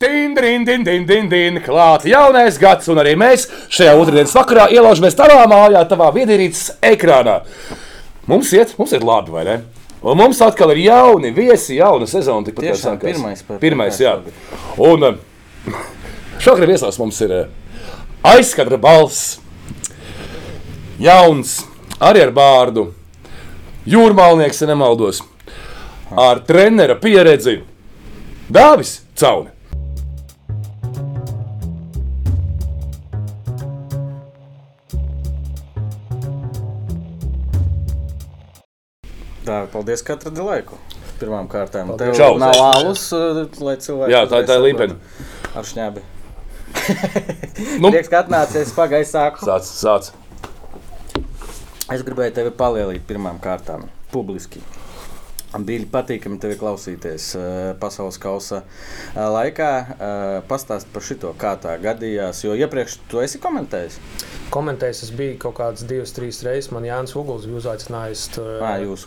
Din, din, din, din, din, klāt jaunais gads, un arī mēs šajā otrdienas vakarā ielaužamies tavā mājā, tavā viedierīces ekrānā. Mums iet, mums ir labi, vai ne? Un mums atkal ir jauni viesi, jauna sezona. tikpat kā sākās. pirmais par- Pirmais, jā. Un eh, šogad viesos mums ir eh, aizskatra balss, jauns, arī ar bārdu, jūrmālnieks, ja nemaldos, ar trenera pieredzi Dāvis Cauni. Tā, paldies, ka atradi laiku. Pirmām kārtām. Tev Čau. nav alus, uh, lai cilvēki. Jā, tā, tā ir saprot. Ar šņābi. Nu, Prieks, ka atnācies pagaidu sāku. sāc, sāc. Es gribēju tevi palielīt pirmām kārtām, publiski. Bija patīkami tevi klausīties uh, pasaules kausa uh, laikā. Uh, Pastāst par šo, kā tā gadījās. Jo iepriekš tu esi komentējis. Komentējis, es biju kaut kādas divas, trīs reizes. Man Jānis Uguls bija uzaicinājis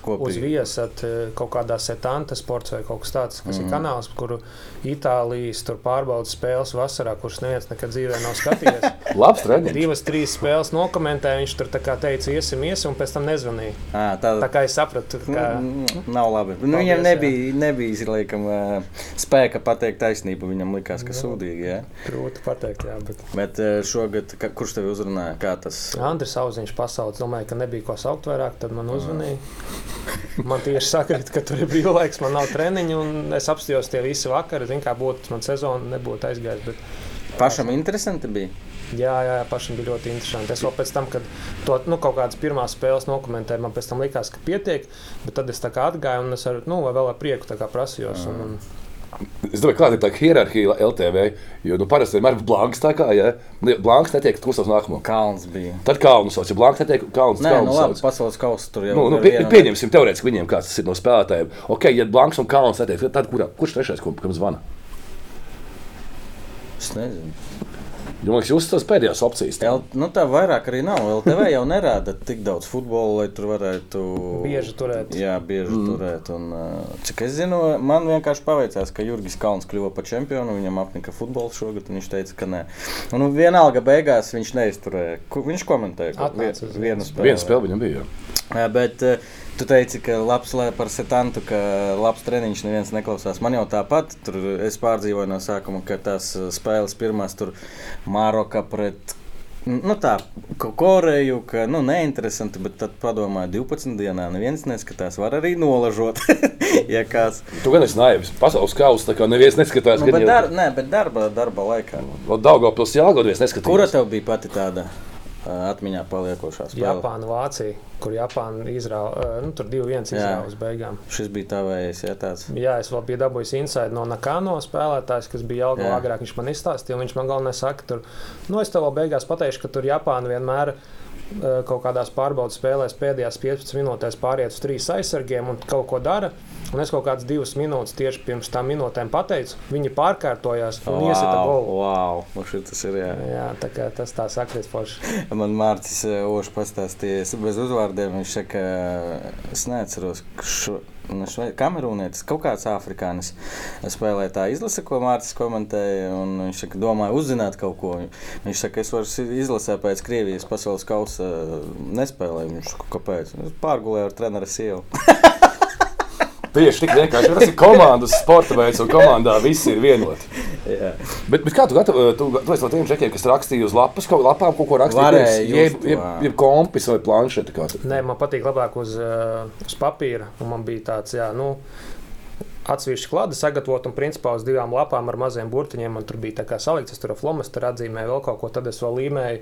kopīgi. uz viesat eh, kaut kādā setanta sports vai kaut kas tāds, kas mm. ir kanāls, kuru Itālijas tur pārbaudas spēles vasarā, kuras neviens nekad dzīvē nav skatījies. Labs treniņš. Divas, trīs spēles nokomentēja, viņš tur teica, iesim, iesim, un pēc tam nezvanīja. À, tā, Tā kā es sapratu, ka Mm, Nav labi. Nu, Paldies, viņam jā. nebija, nebija laikam, ā, spēka pateikt taisnību. Viņam likās, ka sūdīgi. Ja? grūti pateikt, jā, bet Bet ā, šogad, ka, kurš tev uzrunāja? Kā tas? Andris Auziņš pasaules, domāju, ka nebija ko saukt vairāk, tad man uzvanīja. Man tieši sakrīt, ka tur ir brīvlaiks, man nav treniņu, un es apstājos tie visi vakari. Zinu, kā būtu, man sezona nebūtu aizgājusi. Bet, Pašam interesanti bija. Jā, jā, jā, pašam bija ļoti interesanti. Es vēl pēc tam, kad to nu, kaut kādas pirmās spēles nokomentēju, man pēc tam likās, ka pietiek, bet tad es tā kā atgāju, un es ar, nu, vēl ar prieku prasījos. Un, un, Es domāju, kāda ir tā hierarhija LTV. Jo nu, parasti vienmēr ir blanks tā kā, ja blanks netiek klusas nākamo. Kalns bija. Tad kalnu sauc, ja blanks netiek kalns, Nē, kalnu nu labi, pasaules kausa tur jau Nu, nu, pie, pieņemsim, teorētiski viņiem kāds tas ir no spēlētājiem. Ok, ja blanks un kalns netiek, tad kurā, kurš trešais, ko- kam zvana? Es nezinu. Man liekas, jūs tas pēdējās opcijas. L, nu, tā vairāk arī nav. LTV jau nerāda tik daudz futbola, lai tur varētu Bieži turēt. Jā, bieži mm. turēt. Un, cik es zinu, man vienkārši paveicās, ka Jurgis Kalns kļuva par čempionu. Viņam apnika futbols šogad, un viņš teica, ka nē. Un, nu, vienalga beigās viņš neizturēja. Viņš komentēja ka Atnāca uz vienu spēli. Viena spēle viņam bija. jā. Bet uh, tu teici, ka labs par setantu, ka labs treniņš neviens neklausās. Man jau tāpat, tur es pārdzīvoju no sākuma, ka tās uh, spēles pirmās tur Maroka pret. Nu tā, ko Koreju, ka nu, neinteresanti, bet tad padomāju, 12 dienā neviens neskatās. Var arī nolažot, ja kāds. Tu gan esi naivs. Pasaules kausa, tā kā neviens neskatās, Nu, bet, dar, nē, bet darba, darba laikā. Daugavpils jāgodas neskatās. Kura tev bija pati tāda atmiņā paliekošā spēle? Japāna, Vācija, kur Japāna izrāva, nu, tur 2-1 izrāva uz beigām. Šis bija tavējais, ja tāds. Jā, es vēl biju dabūjis inside no Nakano spēlētājs, kas bija Jā. agrāk. Viņš man izstāstīja, viņš man galvenais saka, tur, nu, es tev vēl beigās pateikšu, ka tur Japāna vienmēr eh, kaut kādās pārbaudas spēlēs pēdējās 15 minūtēs pāriet uz trīs aizsargiem un kaut ko dara. Un es kaut kādas divas minūtes tieši pirms tam minūtēm pateicu, viņi pārkārtojās un wow. iesita golu. wow, nu šis ir jā. Jā, tā kā tas tā sakriet forši. Man Mārcis Ošs pastāstīja, bez uzvārdiem. Viņš saka, es neatceros, šo, nu, kamerūnietis, kaut kāds afrikānis spēlēja tā izlase, ko Mārcis komentēja. Viņš saka, domāju, uzzināt kaut ko. Viņš saka, es varu izlasīt pēc Krievijas pasaules kausa nespēlēju. Viņš kāpēc? Pārgulēju ar treneru sievu. Tieši tik vienkārši. Tas ir komandas sporta veids, un komandā visi ir vienoti. Jā. Bet, bet kā tu gatavo? Tu, tu esi no tiem čekiem, kas rakstīja uz lapas, kaut lapām kaut ko rakstīja. Varēja jeb, jeb, jeb kompis vai tu- Nē, man patīk labāk uz, uh, uz papīra. un Man bija tāds, jā, nu, atsevišķi klāte sagatavot, un principā uz divām lapām ar maziem burtiņiem man tur bija tā kā salikts. Es tur ar flomasteru atzīmēju vēl kaut ko, tad es vēl līmēju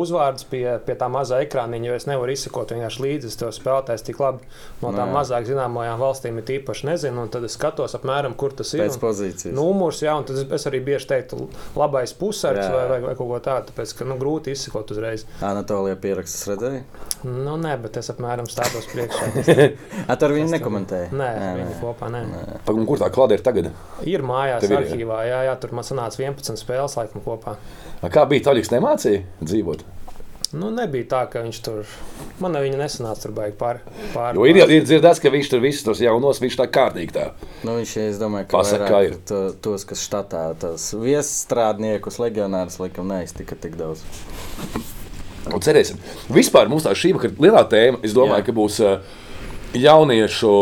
uzvārdus pie, pie tā mazā ekrāniņa, jo es nevaru izsekot vienkārši līdzi. Es to spēlētājs tik labi no tām Nē. mazāk zināmajām valstīm ir īpaši nezinu, un tad es skatos apmēram, kur tas ir. Pēc pozīcijas. Numurs, jā, un tad es, arī bieži teiktu, labais pusargs vai, vai, vai kaut ko tādu, tāpēc ka nu, grūti izsekot uzreiz. Anatolija pierakstus redzēja. Nu, nē, bet es apmēram stādos priekšā. At ar viņu nekomentēja. Nē, viņi kopā nē. Pag- un Kur tā klāte ir tagad? Ir mājās, ir, arhīvā. Jā, jā, tur man sanāca 11 spēles, laikam, kopā. A, Kā bija Taļiks nemācīja dzīvot? Nu, nebija tā, ka viņš tur. Man viņa nesanāca tur baigi pār. pār Jo ir, ir dzirdēts, ka viņš tur visus tos jaunos, viņš tā kārtīgi tā. Nu, viņš, es domāju, ka Pasaka, vairāk ir. to, tos, kas štatā, tos viesstrādniekus, legionārus, laikam neiztika tik daudz. Un cerēsim. Vispār mums tā šī vakar lielā tēma, es domāju, Jā. Ka būs uh, jauniešu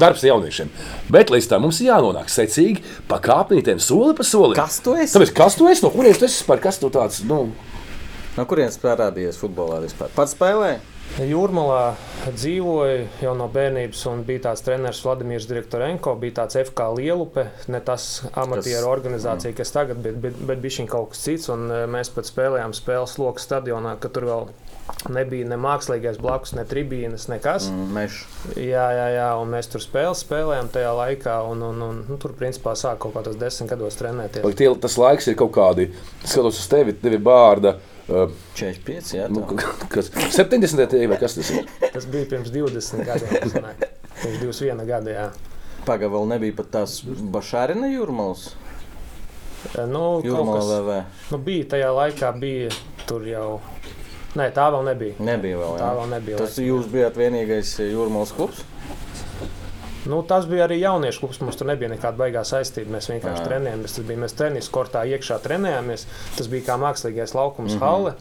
darbs ar jauniešiem. Bet līdz tam mums jānonāk secīgi, pa kāpnītēm, soli pa solim. Kas tu esi? Tāpēc, kas tu esi? No kurienes tu esi? Par kas tu tāds? Nu, No kurienes parādījies futbolā vispār? Pats spēlēja? Jūrmalā dzīvoja jau no bērnības, un bija tāds treneris Vladimirs Direktorenko, bija tāds FK Lielupe, ne tas amatieru organizācija, kas tagad, bet, bet, bet bija šī kaut kas cits, un eh, mēs pat spēlējām spēles loku stadionā, ka tur vēl nebija ne mākslīgais blakus, ne tribīnes, nekas. Mm. Mešs. Jā, jā, jā, un mēs tur spēles spēlējām tajā laikā, un, un, un nu, tur principā sāk kaut kādos desmit gados trenēties. Lai tie, tas laiks ir kaut kādi, skatos uz tevi, tevi bārda. Uh, 45, jā. nu, kas, 70. tie vai kas tas ir? Tas bija pirms 20 gadiem, pirms 21 gada. Pagaidām vēl nebija pat tās Bašārina jūrmālas. Nu, kaut Jūrmāla kas- VV. Nu, bija tajā laikā, bija tur jau. Nē, tā vēl nebija. Nebija vēl. Tā Jā. vēl nebija. Tas laikam. jūs bijāt vienīgais jūrmālas klubs? Nu, tas bija arī jauniešu klubs. Mums tur nebija nekāda baigā saistība. Mēs vienkārši Jā. trenējāmies. Tas bija mēs tenis kortā iekšā trenējāmies. Tas bija kā mākslīgais laukums, mm -hmm. halle.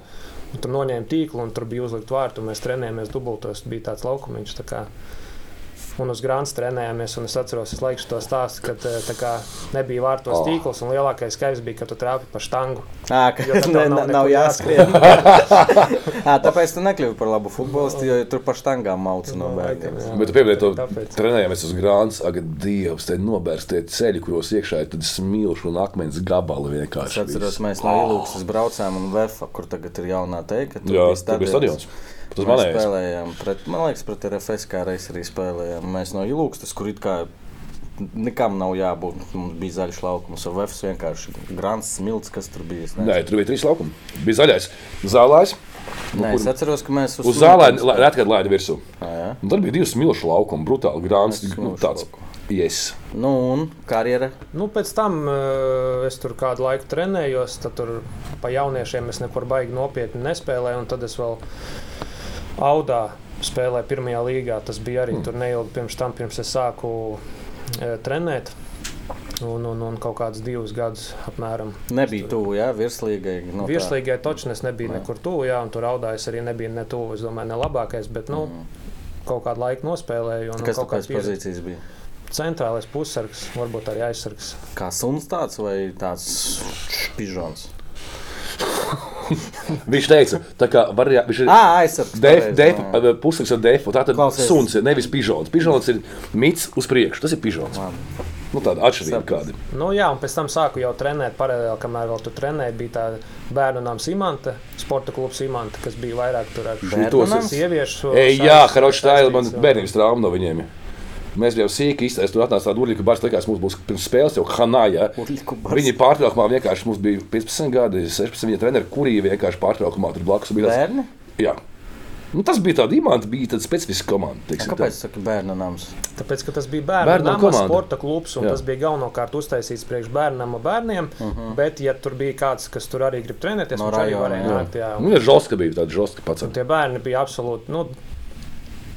Tur noņēma tīklu, un tur bija uzlikta vārta. Mēs trenējāmies dubultos. Bija tāds laukumiņš. Tā kā. Un uz grāmatas trenējāmies. un Es atceros, es laiku to stāstu, ka tā kā nebija vārtos Oh. tīkls. un Lielākais skaits bija, ka tu trāpi pa štangu. Ā, ka Jo tad ne, tev nav, nav nav jāskrien. Ā, tāpēc tu nekļuvi par labu futbolistu, jo tur pa štangām mauca no bērniem. Bet tu pieminēji to Tāpēc. trenējamies uz grāmatas, ak, Dievs, te nobērst tie ceļi, kuros iekšā ir smilšu un akmens gabali Es vienkārši. atceros, viss. mēs no Ilūksas braucām un Vefa, kur tagad ir jaunā teika. tur Jā, bija tur bija stadions. Tas Mēs manējais. spēlējām pret, man liekas, pret RFS kā reiz arī spēlējām. Mēs no Ilūkstas, kur it kā nekam nav jābūt, mums bija zaļš laukums, un Vefs vienkārši grāns smilts, kas tur bija. Nē, tur bija trīs laukumi. Bija zaļais, zālājs. Nē, es atceros, ka mēs Uz zālē reti, kad laida virsū. Tad bija divi smilšu laukumi, brutāli grāns. Mēs Nu, tāds. Yes. Nu, un karjera. Nu, pēc tam uh, es tur kādu laiku trenējos, tad tur pa jauniešiem es nekur baigi nopietni nespēlēju. un Tad es vēl audā spēlēju pirmajā līgā. Tas bija arī mm. tur neilgi pirms tam, pirms es sāku uh, trenēt. Un, un, un kaut kādus divus gadus apmēram. Nebija tuvu, jā, virslīgai. No tā. Virslīgai točnes nebija Jā. nekur tuvu, jā, un tur audājs arī nebija ne tuvu. Es domāju, ne labākais, bet nu, kaut kādu laiku nospēlēju. Un, Mm. Kas kaut pēc kāds pieredze- pozīcijas bija? Centrālais pussargs, varbūt arī aizsargs. Kā suns tāds vai tāds pižons? Viņš teica, tā kā var, jā, viņš ir. Jā. Pusliks ar defu. Tā tad Klausies. suns ir nevis pižons. Pižons ir mits uz priekšu. Tas ir pižons. Labi. Nu, tāda atšķirība kāda. Nu, jā, un pēc tam sāku jau trenēt paralēli, kamēr vēl tur trenēju. Bija tā bērnu nama Imants, sporta klubs Imants, kas bija vairāk tur ar Bērnu nams? es- sieviešu. Ej, jā, tā ir man bērnības trauma no viņiem. Mēs bijām sīki iztaisīti. Tur atnāca tāda urļa, ka Bārs likās, mums būs pirms spēles jau hanāja. Bars. Viņi pārtraukumā vienkārši mums bija 15 gadi, 16 viņa treneri, kuri vienkārši pārtraukumā tur blakus bija. tāds- Bērni? Jā. Nu, tas bija tāds imants, bija tāds specifisks komandas. Kāpēc tas ir bērnu nams? Tāpēc, ka tas bija bērnu, komanda. sporta klubs, un Jā. tas bija galvenokārt uztaisīts priekš bērnam un bērniem. Uh Mhm. -huh. Bet, ja tur bija kāds, kas tur arī grib trenēties, No no viņš arī varēja jā. nākt. Jā. Nu, ja žoska bija tāda žoska pats. Un tie bērni bija absolūti. Nu,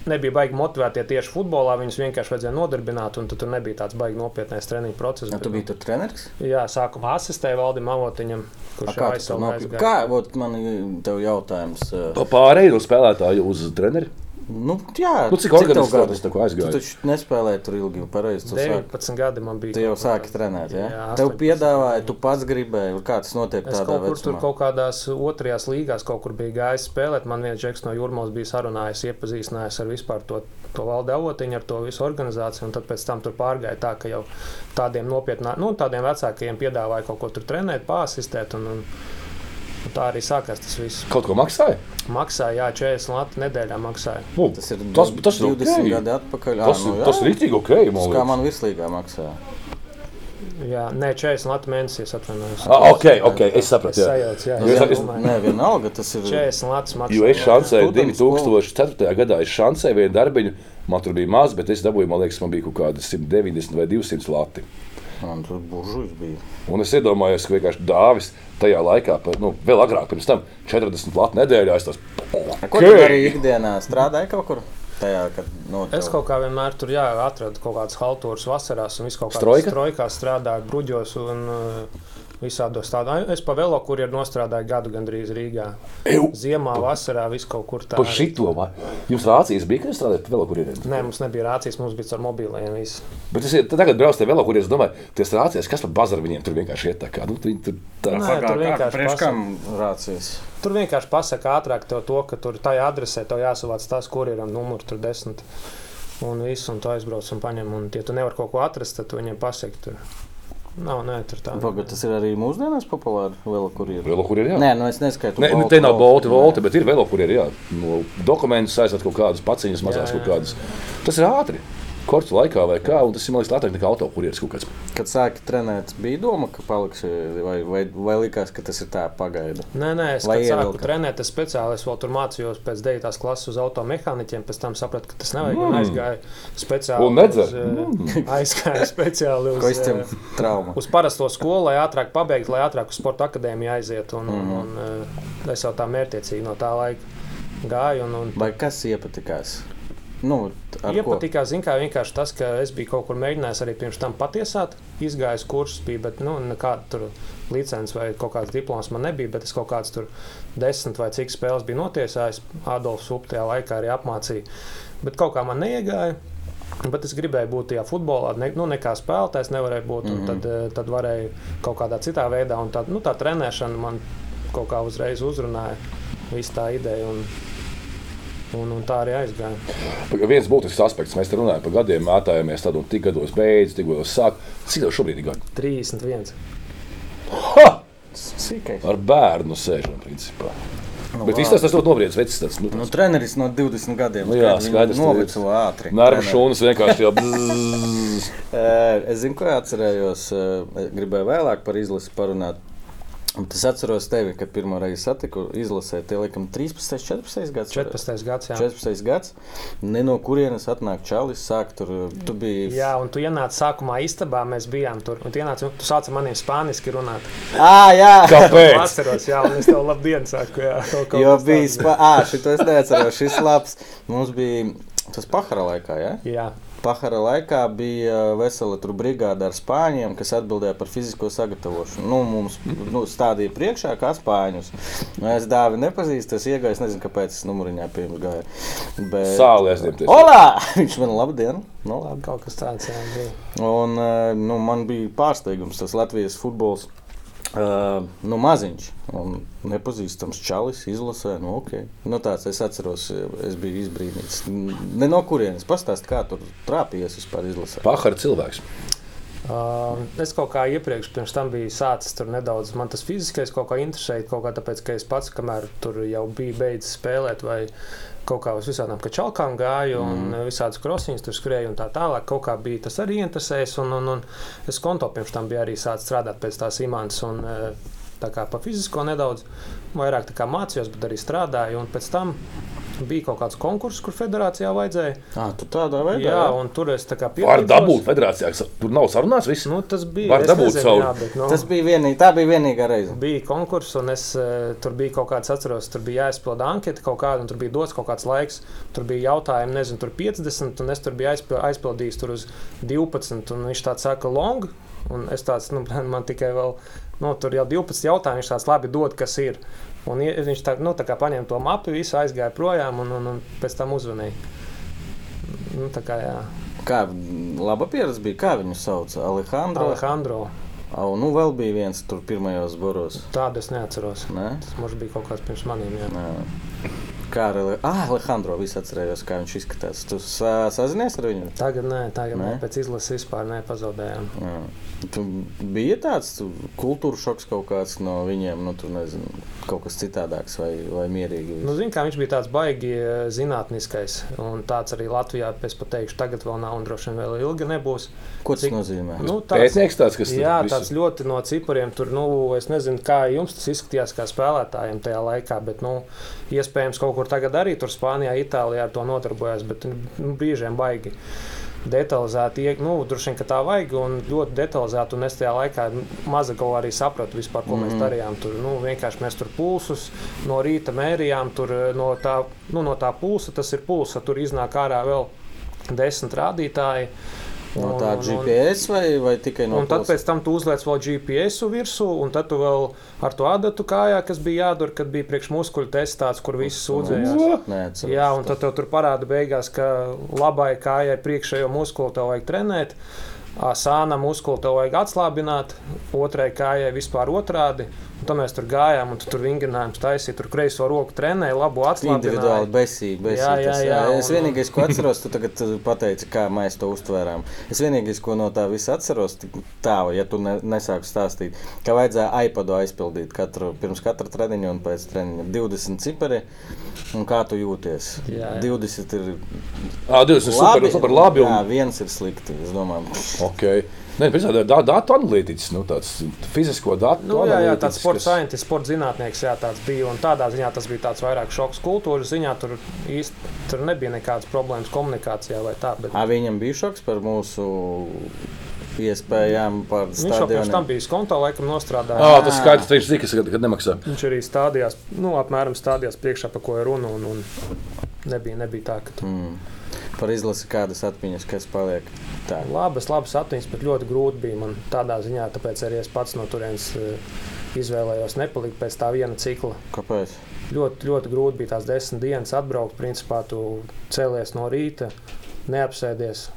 Nebija baigi motivēti tieši futbolā, viņus vienkārši vajadzēja nodarbināt, un tad tur nebija tāds baigi nopietnais treniņu process. Ja tu biji tur treneris? Jā, sākumā asistēja Valdim Avotiņam, kurš Kā aizsāka nopirki? Kā, vot man ir tev jautājums. uh, Pārējai no spēlētāja uz treneri. Nu, jā, Nu, cik tev organizēts gadi? tas tā kā Tu aizgāja? taču nespēlēji tur ilgi, pareizi. Tu, sāki- 19 gadi man bija. tu jau sāki trenēt, jā? Jā, Tev 18 piedāvāja, tu pats gribēji, kā tas notiek Es tādā kaut kur tur vecumā? kaut kādās otrajās līgās kaut kur biju gājis spēlēt. Man viens džeks no Jurmālas bija sarunājis, iepazīstinājis ar vispār to, to valde avotiņu, ar to visu organizāciju. Un tad pēc tam tur pārgāja tā, ka jau tādiem nopietnām, nu, tādiem vecākiem piedāvāja kaut ko tur trenēt, pārsistēt. Un, un, un tā arī sākās tas viss. Kaut ko maksāja? Maksāja, jā, 40 lati nedēļā maksāja. Nu, Tas ir tas, tas ir 20 okay. gadi atpakaļ. Tas, Ā, nu, jā. tas ir rītīgi ok. Tas man kā man virslīgā maksā. Jā, nē, 40 lati mēnesī es atvainojos. Ah, ok, ok, es sapratu. Es jā. sajaucu, jā. Nu, es- es es- Nē, vienalga, tas ir. 40 latus maksāja. Jo es šancēju Students 2004. gadā, es šancēju vienu darbiņu, man tur bija maz, bet es dabūju, man liekas, man bija kaut kādi 190 vai 200 lati. Un tur buržuļs bija. Un es iedomājos, ka vienkārši dāvis tajā laikā, nu, vēl agrāk, pirms tam 40 latu nedēļā. Es tas Ko tu darīji ikdienā? Strādāji kaut kur? Tajā, kad no Es kaut kā vienmēr tur jā, atradu kaut kādas haltūras vasarās, un visu kaut kādā strojkā strādāju, bruģos un uh, visādos tādos. Es pa velo, kur ir nostrādāju gadu gandrīz Rīgā. Eju! Ziemā, vasarā, viss kaut kur tā. Par šito vai? Jums rācijas bija, kad jūs strādājat vēl kur ir? Nē, mums nebija rācijas, mums bija ar mobiliem. Viss. Bet es tagad braucu te vēl kur. Es domāju, tie rācijas, kas par bazaru viņiem tur vienkārši iet tā kā. Nu, viņi tur tā. Nē, tur vienkārši priekš pasaka. kam rācijas. Tur vienkārši pasaka ātrāk tev to, ka tur tajā adresē tev jāsavāc tas, kur ir numurs, tur desmit. Un viss, un tu aizbrauc un paņem. Un, ja tu nevari kaut ko atrast, tad tu viņiem pasaki. Tur. Nav, nē, tur tā. Pagad, tas ir arī mūsdienās populāri vēl kur ir. Vēl kur ir? Jā. Nē, nu es neskaitu. Nē, nu, te nav bolti, volti, bet ir vēl kur ir. Jā. No dokumentus aizsat kaut kādas paciņas, mazās Jā, jā, kaut kādas. Tas ir ātri. Korķu laikā vai kā, un tas ir liekas ātrāk nekā autokurieris kaut kāds. Kad sāki trenēt, bija doma, ka paliksi, vai, vai, vai likās, ka tas ir tā pagaida. Nē, nē, es sāku ievilka? trenēt, es speciāli es vēl tur mācījos pēc 9. klases uz automehāniķiem, pēc tam sapratu, ka tas nevajag. Mm. Mm. Aizgāju speciāli. Un nedzer? Uz, mm. Aizgāju speciāli uz, eh, trauma? uz parasto skolu, lai ātrāk pabeigtu, lai ātrāk uz sporta akadēmiju aizietu. Un, mm. un, un, es jau tā mērķiecīgi no tā laika gāju. Un, un, Vai kas iepatikās? Nu? Iepatikās, zin, kā, vienkārši tas, ka es biju kaut kur mēģinājis arī pirms tam patiesāt. Izgājis kursus, bija, bet nu, nekāda tur licences vai kaut kāds diploms man nebija. Bet es kaut kādas tur desmit vai cik spēles biju notiesājis. Adolfs Upe tajā laikā arī apmācīja. Bet kaut kā man neiegāja. Bet es gribēju būt tajā futbolā, ne, nu, nekā spēlētājs nevarēja būt. Mm. -hmm. tad, eh, tad varēja kaut kādā citā veidā. Un tā, nu, tā trenēšana man kaut kā uzreiz uzrunāja. Visa tā ideja. Un, un, un tā arī aizgāja. Viens būtisks aspekts, mēs te runājam par gadiem, mētājamies tad, un tik gados beidz, tik gados sāk. Cik tev šobrīd ir gadi? 31. Ha! Sīkais. Ar bērnu sēžam, principā. Nu, Bet īstenībā tas ļoti nobriedz vecs. Tas, nu, Nu, treneris no 20 gadiem. Nu jā, skaidrs, Noveco ātri. Treneri. šūnas vienkārši jau bzzz. Eh, Es zinu, ko atcerējos. Gribēju vēlāk par izlasi parunāt. Bet Es atceros tevi, kad pirmo reizi satiku izlasē. Tie laikam 13, 14 gads. 14. gads. Jā. 14 gads. Ne no kurienes atnāk čalis, sāk tur. Tu biji. Jā, un tu ienāci sākumā istabā, mēs bijām tur. Un tu, ienāci, un tu sāci maniem spāniski runāt. Ah, jā. Es Kāpēc? atceros, jā, un es tev labdien saku. Jā, Jo bija spā... ah, šito es neatceros. Šis labs. Mums bija tas pahara laikā, jā? Jā, Pahara laikā bija vesela tur brigāde ar spāņiem, kas atbildēja par fizisko sagatavošanu. Nu, mums nu, stādīja priekšā kā spāņus. Nu, es dāvi nepazīstu, es iegāju, es nezinu, kāpēc es numuriņā pirms gāju. Bet... Sālē aizņemties. Olā! Viņš man labdien! Nu, labi. kaut kas tāds jā, bija. Un eh, nu, man bija pārsteigums tas Latvijas futbols. Nu, maziņš, un nepazīstams čalis izlasē. Nu, okay. nu, tāds es atceros, es biju izbrīnīts. Ne no kurienes pastāst, kā tur trāpījies vispār izlasē. Pahara cilvēks. Uh, es kaut kā iepriekš pirms tam biju sācis tur nedaudz. Man tas fiziskais kaut kā interesēja, kaut kā tāpēc, ka es pats, kamēr tur jau biju beidzis spēlēt, vai kaut kā uz visādām čalkām gāju, un mm. visādas krosiņas tur skrēju un tā tālāk. Kaut kā bija tas arī interesējis, un, un, un es konto pirms tam biju arī sācis strādāt pēc tās imants. Un, eh, Tā kā pa fizisko nedaudz vairāk mācījos, bet arī strādāju. Un pēc tam bija kaut kāds konkurss, kur federācijā vajadzēja. Ah, tu tādā veidā? Jā, un tur es tā kā Var piedalījos. dabūt federācijā. Tur nav sarunāts viss. Nu, tas bija. Var dabūt nezinu, savu- jā, bet, nu, Tas bija vienīgi, tā bija vienīgā reize. bija konkurss, un es, eh, tur bija kaut kāds, atceros, tur bija jāizpilda anketa kaut kāda, un tur bija dots kaut kāds laiks. Tur bija jautājumi, nezinu, tur 50, un es tur biju aizpil- aizpildījis tur uz 12, un viņš tāds saka, long. Un es tāds, nu, man tikai vēl, nu, tur jau 12 jautājumu, viņš tāds labi dod, kas ir. Un viņš tā, nu, tā kā paņēma to mapu, visu aizgāja projām, un, un, un pēc tam uzvanīja. Nu, tā kā, jā, Kā laba pieredze bija, kā viņu sauc? Alejandro. Alejandro. Au, nu, vēl bija viens tur pirmajos boros. Tādu es neatceros. Ne? Tas mums bija kaut kāds pirms maniem. Jā. Jā. Kā ar ah, Alejandro visu atcerējos, kā viņš izskatās. Tu sa sazinies ar viņu? Tagad nē, tagad nē. Pēc izlases vispār nepazaudējām. Jā. Tu bija tāds tu, kultūra šoks kaut kāds no viņiem, nu, tur nezinu, kaut kas citādāks vai, vai mierīgi. Nu, zin, kā, viņš bija tāds baigi eh, zinātniskais, un tāds arī Latvijā, es pat teikšu, tagad vēl nav, un droši vien vēl ilgi nebūs. Ko tas cik- nozīmē? Nu, tāds, Pētnieks tāds, kas jā, visu- tāds ļoti no cipariem. Tur, nu, es nezinu, kā jums tas izskatījās kā spēlētājiem tajā laikā, bet, nu, iespējams, kaut kur tagad arī tur Spānijā, Itālijā ar to nodarbojas, bet nu, brīžiem baigi. detalizēti, nu, droši vien, ka tā vajag, un ļoti detalizēti, un es tajā laikā maza galā arī sapratu vispār, ko mēs darījām. Tur, nu, vienkārši mēs tur pulsus no rīta mērījām, tur eh, no tā, nu, no tā pulsa, tas ir pulsa, tur iznāk ārā vēl desmit rādītāji. No tā un- GPS vai, vai tikai no Un tad pēc tam tu uzliec vēl GPS virsū, un tad tu vēl ar to adatu kājā, kas bija jādara, kad bija priekšmuskuļu tests, tāds, kur visi sūdzējās. Neatceros. Jā, un tad tev tur parāda beigās, ka labai kājai priekšējo muskuli tev vajag trenēt, ā, sāna muskuli tev vajag atslābināt, otrai kājai vispār otrādi. Un tad mēs tur gājām, un tu tur vingrinājām, taisīja tur kreiso roku trenēja, labu Individuāli atslābinājumu. besīgi. besīgi Jā, jā, tas, jā, Es vienīgais, ko atceros, tu tagad pateici, kā mēs to uztvērām. Es vienīgais, ko no tā visa atceros, tik tā, ja tu ne, nesāki stāstīt, ka vajadzēja iPadu aizpildīt katru, pirms katra treniņa un pēc treniņa 20 cipari. Un kā tu jūties? Jā, jā. 20 ir Ah, 20 super, super labi. Jā, Un, viens ir slikti. Es domāju, okay. Nē, pēc tam da, datu analītiķis, nu, tāds fizisko datu Nu, jā, jā, tāds sports kas- scientists, sports zinātnieks, jā, tāds bija. Un tādā ziņā tas bija tāds vairāk šoks kultūras ziņā. Tur īsti tur nebija nekādas problēmas komunikācijā vai tā. Bet A, viņam bija šoks par mūsu iespējām, par viņš jau pirms tam bija skonto laikam nostrādājis. Ah, tas skaidrs, viņš zina, kas kad nemaksā. Viņš arī stādījās, nu, apmēram stādījās priekšā, par ko ir runa. Un, un nebija, nebija tā, ka Mm. Par izlasi kādas atmiņas, kas paliek. Tā. labas, labas atmiņas, bet ļoti grūti bija man tādā ziņā. Tāpēc arī es pats no turienes eh, izvēlējos nepalikt pēc tā viena cikla. Kāpēc? Ļoti, ļoti grūti bija tās desmit dienas atbraukt. Principā tu cēlies no rīta, neapsēdies.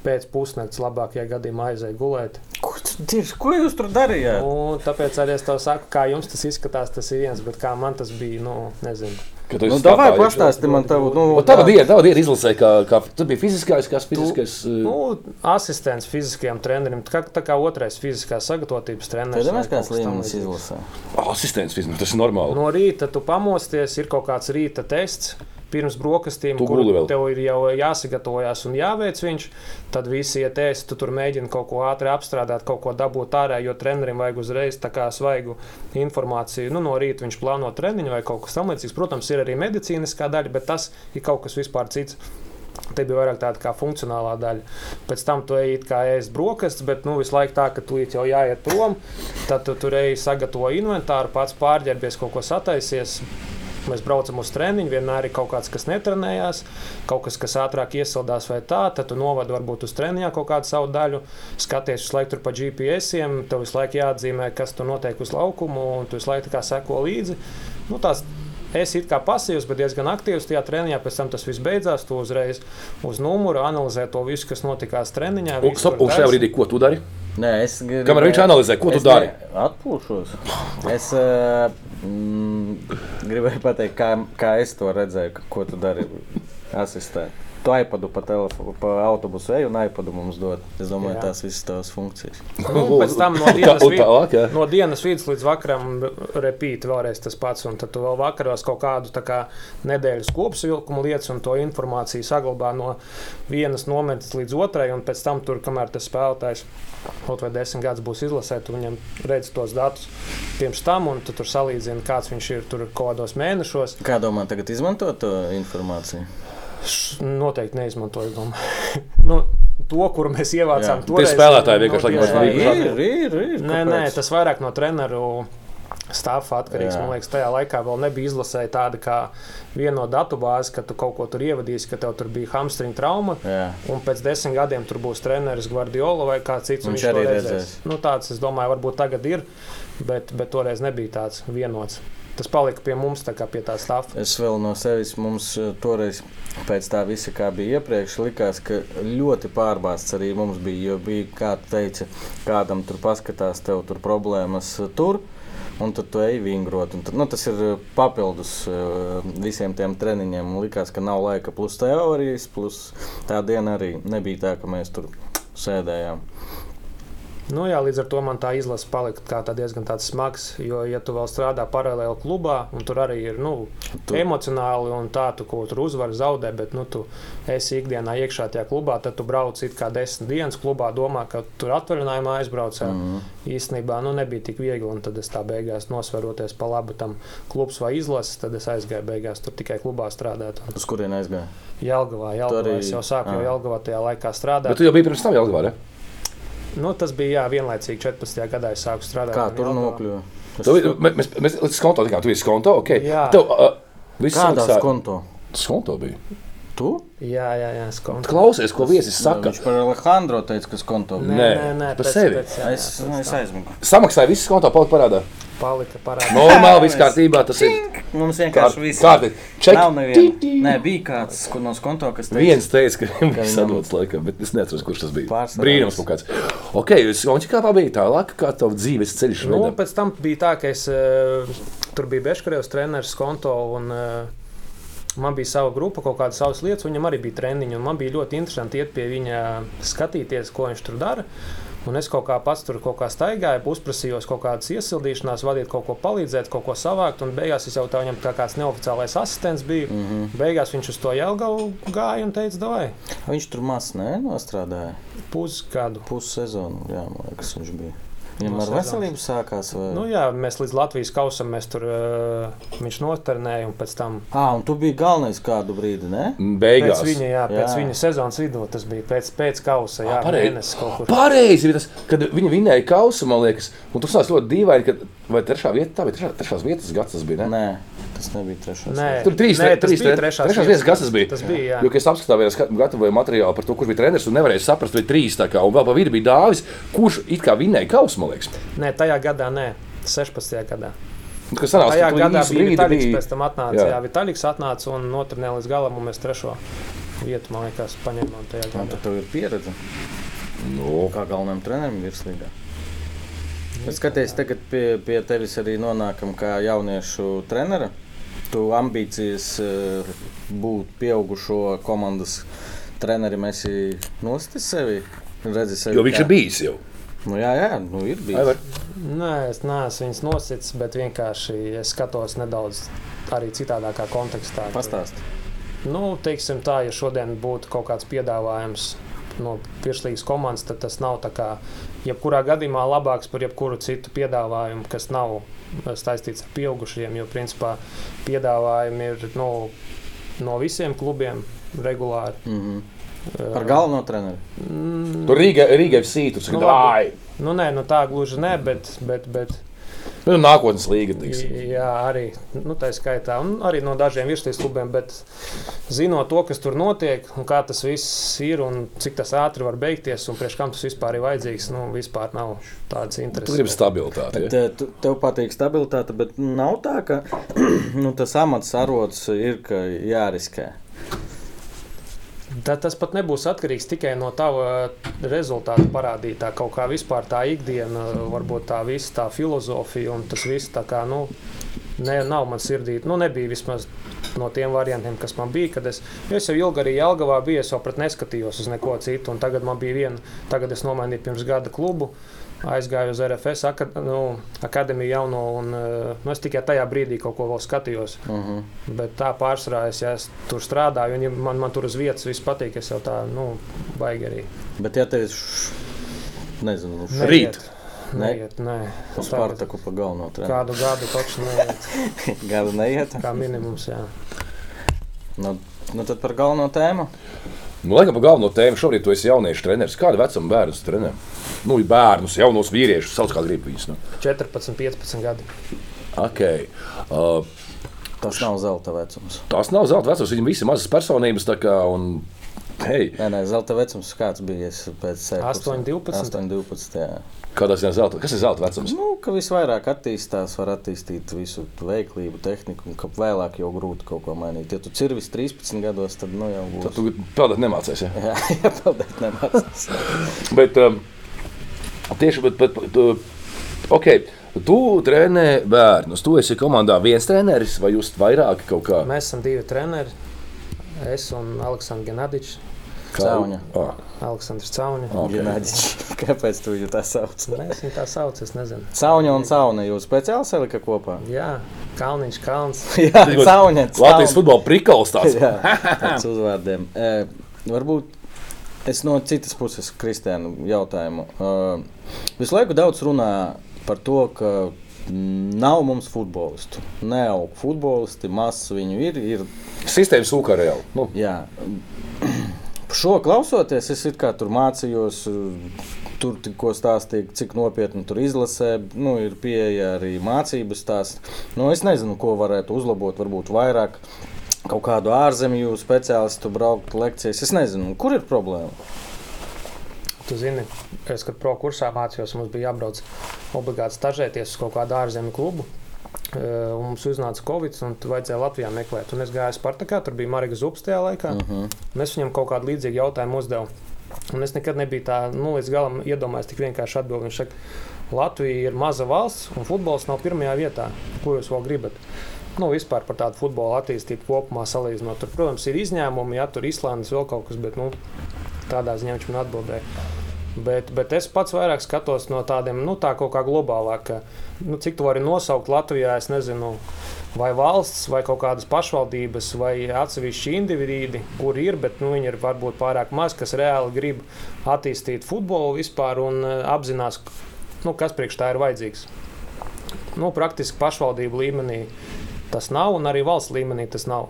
Pēc pusnakts labākajā gadījumā aizēja gulēt. Ko, tieši, ko jūs tur darījāt? Un tāpēc arī es tev saku, kā jums tas izskatās, tas ir viens, bet kā man tas bija, nu, nezinu. Ka tu Nu, davai pastāsti man tavu. Nu, Un tava diena, tava diena izlasē, kā, kā tu biji fiziskais, kas fiziskais. Nu, Nu, asistents fiziskajam trenerim, tā, tā kā otrais fiziskās sagatavotības treneris. Tad mēs kāds līmenis līdzīgs. izlasām. asistents fiziskais, tas ir normāli. No rīta tu pamosties, ir kaut kāds rīta tests. Pirms brokastīm, Tu kur tev ir jau jāsagatavojas un jāveic viņš, tad visi iet ēst, tu tur mēģini kaut ko ātri apstrādāt, kaut ko dabūt ārā, jo trenerim vajag uzreiz tā kā svaigu informāciju. Nu, no rīta viņš plāno treniņu vai kaut kas tamlīdzīgs. Protams, ir arī medicīniskā daļa, bet tas ir kaut kas vispār cits. Te bija vairāk tāda kā funkcionālā daļa. Pēc tam tu ej kā ēst brokastis, bet nu, visu laiku tā, ka tu jau jāiet prom. Tad tu tur ej sagatavo inventāru, pats pārģērbies, kaut ko sataisies. Mēs braucam uz treniņu, vienmēr ir kaut kāds, kas netrenējās, kaut kas, kas ātrāk iesildās vai tā. Tad tu novadi varbūt uz treniņā kaut kādu savu daļu, skaties visu laiku tur pa GPS-iem, tev visu laiku jāatzīmē, kas tur notiek uz laukumu, un tu visu laiku seko līdzi. Nu, tās Es it kā pasīvs, bet diezgan aktīvs tajā treniņā. Pēc tam tas viss beidzās. Tu uzreiz uz numuru analizē to visu, kas notikās treniņā. Un, visu un šajā brīdī, ko tu dari? Nē, es gribu. Kamēr viņš analizē, ko tu es dari? ne- Atpūšos. Es uh, mm, gribēju pateikt, kā, kā es to redzēju, ko tu dari asistē. Tu iPadu pa, telefonu, pa autobusu eju un iPadu mums dod. Es domāju, Jā. tās visas tavas funkcijas. Nu, pēc tam no dienas, vid- tālāk, jā. no dienas vidus līdz vakaram repīt vēlreiz tas pats. Un tad tu vēl vakaros kaut kādu kā, nedēļas kopsavilkumu lietas un to informāciju saglabā no vienas nometnes līdz otrai. Un pēc tam, tur, kamēr tas spēlētājs kaut vai desmit gadus būs izlasē, tu viņam redz tos datus pirms tam, un tu tur salīdzini, kāds viņš ir tur kaut kādos mēnešos. Kā domā, tagad izmantot to informāciju? Noteikti neizmantoju domāju. nu, to, kur mēs ievācām. Jā. Tie spēlētāji vienkārši, viņi jā, varētu jā. ir, ir. Nē, nē, tas vairāk no treneru stāfa atkarīgs. Jā. Man liekas, tajā laikā vēl nebija izlasēja tāda kā viena no datubāzes, ka tu kaut ko tur ievadīsi, ka tev tur bija hamstringa trauma. Jā. Un pēc desmit gadiem tur būs treneris Guardiola vai kāds cits. Viņš to arī redzēs. redzēs. Nu, tāds, es domāju, varbūt tagad ir, bet, bet toreiz nebija tāds vienots. Tas palika pie mums, tā kā pie tā stāfa. Es vēl no sevis mums eh, toreiz, pēc tā visa, kā bija iepriekš, likās, ka ļoti pārbāzts arī mums bija. Jo bija, kā teica, kādam tur paskatās, tev tur problēmas eh, tur. Un tad tu ej vingrot. Tad, nu, tas ir eh, papildus visiem tiem treniņiem. Likās, ka nav laika plus teorijas, plus tā diena arī nebija tā, ka mēs tur sēdējām. Nu, jā, līdz ar to man tā izlase palika kā tā diezgan smags. Jo, ja tu vēl strādā paralēli klubā, un tur arī ir nu, tu... emocionāli un tā, tu ko tur uzvari, zaudē, bet nu, tu esi ikdienā iekšā tajā klubā, tad tu brauc it kā desmit dienas klubā, domā, ka tur atvaļinājumā aizbrauc. Mm -hmm. Īstenībā nu, nebija tik viegli, un tad es tā beigās nosveroties pa labu tam klubs vai izlases, tad es aizgāju beigās tur tikai klubā strādāt. Uz kurien aizgāju? Jelgavā, Jelgavā. Arī... Es jau sāku jau Jelgavā tajā laikā strādāt. Bet tu jau biji pirms tam Jelgavā, ne? Nu, tas bija jā, vienlaicīgi 14. gadā, es sāku strādāt. Kā tur nokļuva? Tu, mēs mēs līdz skonto tikām, tu biji skonto, ok. Jā. Tev, uh, Kādā skonto? Skonto bija. Tu? Jā, jā, jā skonto. Klausies, ko viesis saka. Viņš par Alejandro teica, ka skonto. Nē, nē, nē par sevi. Pēc, jā, jā, es, es aizmigu. Samaksāja visu skonto, palika parādā. Palika parādā. Normāli, viss kārtībā, tas ir. Mums vienkārši viss. Kārtīgi. Ček. Nav neviena. Nē, bija kāds no skonto, kas teica. Viens teica, ka viņš sadots laikam, bet es neatceros, kurš tas bija. Pārsvarā. Brīnums kaut kāds. Ok, jūs Ončikā pabija tālāk, kā tavu dzīves ceļš? Nu, pēc tam bija tā, ka es uh, tur biju Beškarevs treneris konto un uh, Man bija sava grupa, kaut kādas savas lietas, viņam arī bija treniņi. Man bija ļoti interesanti iet pie viņa, skatīties, ko viņš tur dara. Un es kaut kā pats tur kaut kā staigāju, uzprasījos kaut kādas iesildīšanās, vadīt kaut ko palīdzēt, kaut ko savākt. Un beigās es jau tā viņam kā kāds neoficiālais asistents biju. Mm -hmm. Beigās viņš uz to jēlgavu gāja un teica, vai. Viņš tur maz nenostrādāja. Pusgadu. Pussezonu, jā, man liekas, viņš bija. Viņam ar veselību sākās? Vai? Nu, jā, mēs līdz Latvijas kausam mēs tur uh, viņš noternēja un pēc tam. Ah, un tu biji galvenais kādu brīdi, ne? Beigās. Pēc viņa, jā, pēc jā. viņa sezonas vidū tas bija pēc, pēc kausa. Jā, pareizi. Pareizi, tas, kad viņi vinēja kausu, man liekas, un tas nāc ļoti dīvaini, ka vai trešā vieta, tā bija trešā, trešās vietas gads tas bija, ne? Nē. Tas nebija trešais. Nē, tur trīs, nē, trīs, bija trešās, trešās vietas, kas tas bija. Tas bija jā. jo, es apskatījos, gatavoju materiālu par to, kurš bija treneris, un nevarēju saprast, vai trīs tā kā, un vēl pa vidu bija dāvis, kurš it kā vinēja kausu, man liekas. Nē, tajā gadā, nē, 16. gadā. Kas sanāca, tajā gadā bija Vitaļiks, bija... pēc tam atnāca, jā, jā Vitaļiks atnāca un noturnē līdz galam, un mēs trešo vietu, man liekas, paņēmām tajā gadā. Tad tev ir pieredze. No. Kā galvenajam trenerim virslīgā. Es skatos, tagad pie, pie tevis arī nonākam kā jauniešu trenera tu ambīcijas eh, būt pieaugušo komandas trenerim esi nostis sevi? Redzi sevi jo viņš kā... ir bijis jau. Nu, jā, jā, nu ir bijis. Aivar. Nē, es neesmu viņas nosits, bet vienkārši es skatos nedaudz arī citādākā kontekstā. Pastāst. Nu, teiksim tā, ja šodien būtu kaut kāds piedāvājums no pirmslīgas komandas, tad tas nav tā kā jebkurā gadījumā labāks par jebkuru citu piedāvājumu, kas nav saistīts ar pieaugušiem, jo principā piedāvājumi ir no, no visiem klubiem regulāri. Mm -hmm. Par galveno treneru. Mm. Tur Rīga, Rīga FC tur saka, nu, nu, nē, nu tā gluži ne, bet, bet, bet Nu, nākotnes līga. Tiksim. Jā, arī nu, tā skaitā, un arī no dažiem virsmas klubiem. Bet zinot to, kas tur notiek, un kā tas viss ir, un cik tas ātri var beigties, un priekš kam tas vispār ir vajadzīgs, nu, vispār nav tādas intereses. Tu gribi stabilitāti. Bet, ja? tu, tev patīk stabilitāte, bet nav tā, ka nu, tas amats arots ir jāriskē. Tā, tas pat nebūs atkarīgs tikai no tava rezultātu parādītā. Kaut kā vispār tā ikdiena, varbūt tā visa tā filozofija un tas viss tā kā, nu, ne, nav man sirdī. Nu, nebija vismaz no tiem variantiem, kas man bija. Es, es jau ilgi arī Jelgavā biju, es jau pret neskatījos uz neko citu. Tagad man bija viena, tagad es nomainīju pirms gada klubu. Uh, aizgāju uz RFS akad, nu, akadēmiju jauno, un nu, es tikai tajā brīdī kaut ko vēl skatījos. Uh mhm. -huh. Bet tā pārsvarā es, ja es tur strādāju, un ja man, man tur uz vietas viss patīk, es jau tā, nu, baigi arī. Bet ja tev nezinu, rīt. Neiet, nē, uz Spartaku pa galveno treniņu. Kādu gadu taču neiet. gadu neiet? Kā minimums, jā. Nu, nu tad par galveno tēmu. Nu, laikam, par galveno tēmu šobrīd tu esi jauniešu treneris. Kāda vecuma bērnus trenē? Nu, bērnus, jaunos vīriešus, sauc kā grib viņus. Nu. 14, 15 gadi. Okay. Uh, tas nav zelta vecums. Tas nav zelta vecums. Viņam visi mazas personības. Kā, un, hey. Nē, nē, zelta vecums kāds bija pēc 8, 12. 8, 12 jā. Kādā ziņā zelta? Kas ir zelta vecums? Nu, ka visvairāk attīstās, var attīstīt visu veiklību, tehniku, un ka vēlāk jau grūti kaut ko mainīt. Ja tu cirvis 13 gados, tad nu, jau būs. Tad tu peldēt nemācies. Ja? jā, jā peldēt nemācies. bet um, tieši, bet, bet, bet, okay. Tu trenē bērnus. Tu esi komandā viens treneris vai jūs vairāki kaut kā? Mēs esam divi treneri. Es un Aleksandrs Ganadičs. Sauņa. Ah. Aleksandrs Caunis. Ok. Ģenāģiņš. Kāpēc tu viņu tā sauc? Mēs viņu tā saucam, es nezinu. Sauņa un sauna jūs speciāli salika kopā? Jā, Kalniņš, Kalns. Jā, sauņa. Latvijas futbola prikals tāds. Jā, tāds uzvārdiem. E, varbūt es no citas puses, Kristiāna, jautājumu. E, visu laiku daudz runā par to, ka nav mums futbolistu. Neaug futbolisti, maz viņu ir. ir Sistēma sūkā reāli. Nu, jā. Šo klausoties, es kā tur mācījos. Tur tikko stāstīja, cik nopietni tur izlasē, nu, ir pieeja arī mācības stāsts. Nu, es nezinu, ko varētu uzlabot, varbūt vairāk kaut kādu ārzemju speciālistu braukt lekcijas. Es nezinu, kur ir problēma. Tu zini, es, kad pro kursā mācījos, mums bija jābrauc obligāti stažēties uz kaut kādu ārzemju klubu. Eh, un Mums uznāca Covid, un vajadzēja Latvijā meklēt. Un es gāju Spartakā, tur bija Marija Zups tajā laikā. Uh -huh. Mēs viņam kaut kādu līdzīgu jautājumu uzdevu. Un es nekad nebiju tā, nu, līdz galam iedomājies tik vienkārši atbildēt. Viņš saka, Latvija ir maza valsts, un futbols nav pirmajā vietā. Ko jūs vēl gribat? Nu, vispār par tādu futbola attīstību kopumā salīdzinot. Tur, protams, ir izņēmumi, ja tur Islandes vēl kaut kas, bet nu, tādā ziņā viņš man atbildēja. Bet, bet es pats vairāk skatos no tādiem, nu, tā kaut kā globālāk. Nu, cik tu vari nosaukt Latvijā, es nezinu, vai valsts, vai kaut kādas pašvaldības, vai atsevišķi individi, kur ir, bet nu, viņi ir varbūt pārāk maz, kas reāli grib attīstīt futbolu vispār un uh, apzinās, nu, kas priekš tā ir vajadzīgs. Nu, praktiski pašvaldību līmenī tas nav, un arī valsts līmenī tas nav.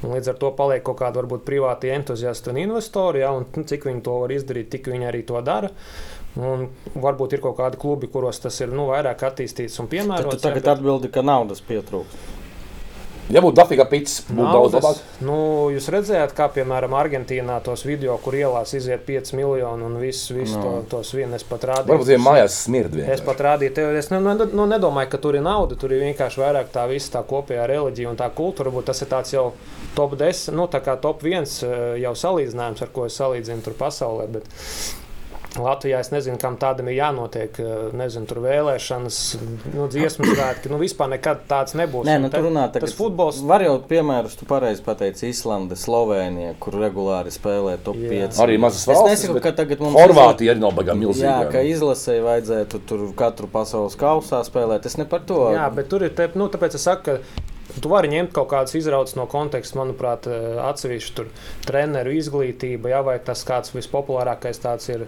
Un līdz ar to paliek kaut kāda varbūt privāti entuziasti un investori, ja, un nu, cik viņi to var izdarīt, tik viņi arī to dara. Un varbūt ir kaut kādi klubi, kuros tas ir nu, vairāk attīstīts un Tad piemērots. tagad bet- atbildi, ka naudas pietrūkst. ja būtu dafīga pits, būtu daudz Naudas, labāk. nu, jūs redzējāt, kā piemēram Argentīnā tos video, kur ielās iziet 5 miljoni un viss vis No. to, tos vien es pat rādīju. Varbūt viņiem mājās smird Es vienkārši. pat rādīju, tev, es ne, nu, nu, nedomāju, ka tur ir nauda. Tur ir vienkārši vairāk tā visa tā kopējā reliģija un tā kultūra. Varbūt tas ir tāds jau top 10, nu, tā kā top 1 eh, jau salīdzinājums, ar ko es salīdzinu tur pasaulē. Bet Latvijā es nezinu, kam tādam ir jānotiek. eh, Nezinu, tur vēlēšanas, nu, dziesmu svētki. Nu, vispār nekad tāds nebūs. Nē, nu, tur runā tagad. tas futbols. Var jau piemērus, tu pareizi pateici, Islanda, Slovenija, kur regulāri spēlē top Jā. 5. Arī mazas Es valstis. nesaku, ka tagad mums Horvātija arī nav baigā Jā, ka milzīga. izlasēji vajadzētu tur katru pasaules kausā spēlēt. Es ne par to. Jā, bet tur ir. Te, nu, tāpēc es saku, ka tu vari ņemt kaut kādas izraudzes no konteksta. Manuprāt, eh, atsevišķi tur treneru izglītība, jā, vai tas kāds vispopulārākais tāds ir.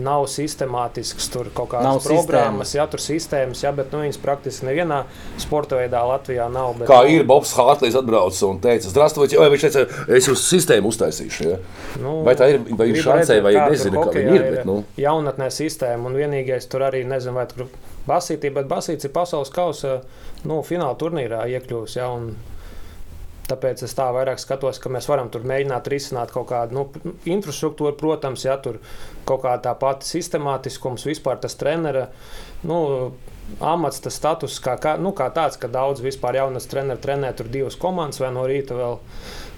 Nav sistemātisks, tur kaut kādas Nav programmas, jā, tur sistēmas, jā, bet nu, viņas praktiski nevienā sporta veidā Latvijā nav. Bet, Kā nu, ir Bobs Hārtlīs atbraucis un teica, Zdravstvojit, vai viņš teica, es uz sistēmu uztaisīšu. Ja? Nu, Vai tā ir, vai gribu šancē, vai nezinu, kā viņi ir. Bet, nu, jaunatnē sistēma, un vienīgais tur arī nezinu, vai tur basītī, bet basīts ir pasaules kausa nu, fināla turnīrā iekļuvis. Ja, Tāpēc es tā vairāk skatos, ka mēs varam tur mēģināt risināt kaut kādu nu, infrastruktūru, protams, ja tur kaut kāda tā pati sistemātiskums, vispār tas trenera nu, amats, tas status kā, kā, nu, kā tāds, ka daudz vispār jaunas treneru trenē tur divas komandas vai no rīta vēl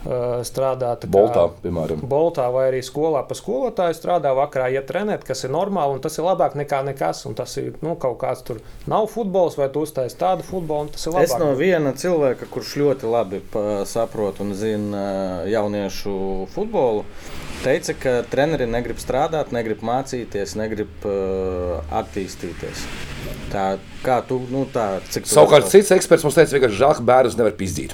strādā. tā kā- Boltā, piemēram. Boltā vai arī skolā pa skolotāju strādā, vakarā iet trenēt, kas ir normāli un tas ir labāk nekā nekas. Un tas ir nu, kaut kāds tur nav futbols, vai tu uztaisīji tādu futbolu, un tas ir labāk. Es no viena cilvēka, kurš ļoti labi saprot un zina jauniešu futbolu, teica, ka treneri negrib strādāt, negrib mācīties, negrib uh, attīstīties. Tā kā tu, nu tā, cik tu Savukārt, cits eksperts mums teica, ka žēl, ka bērns nevar pizdīt.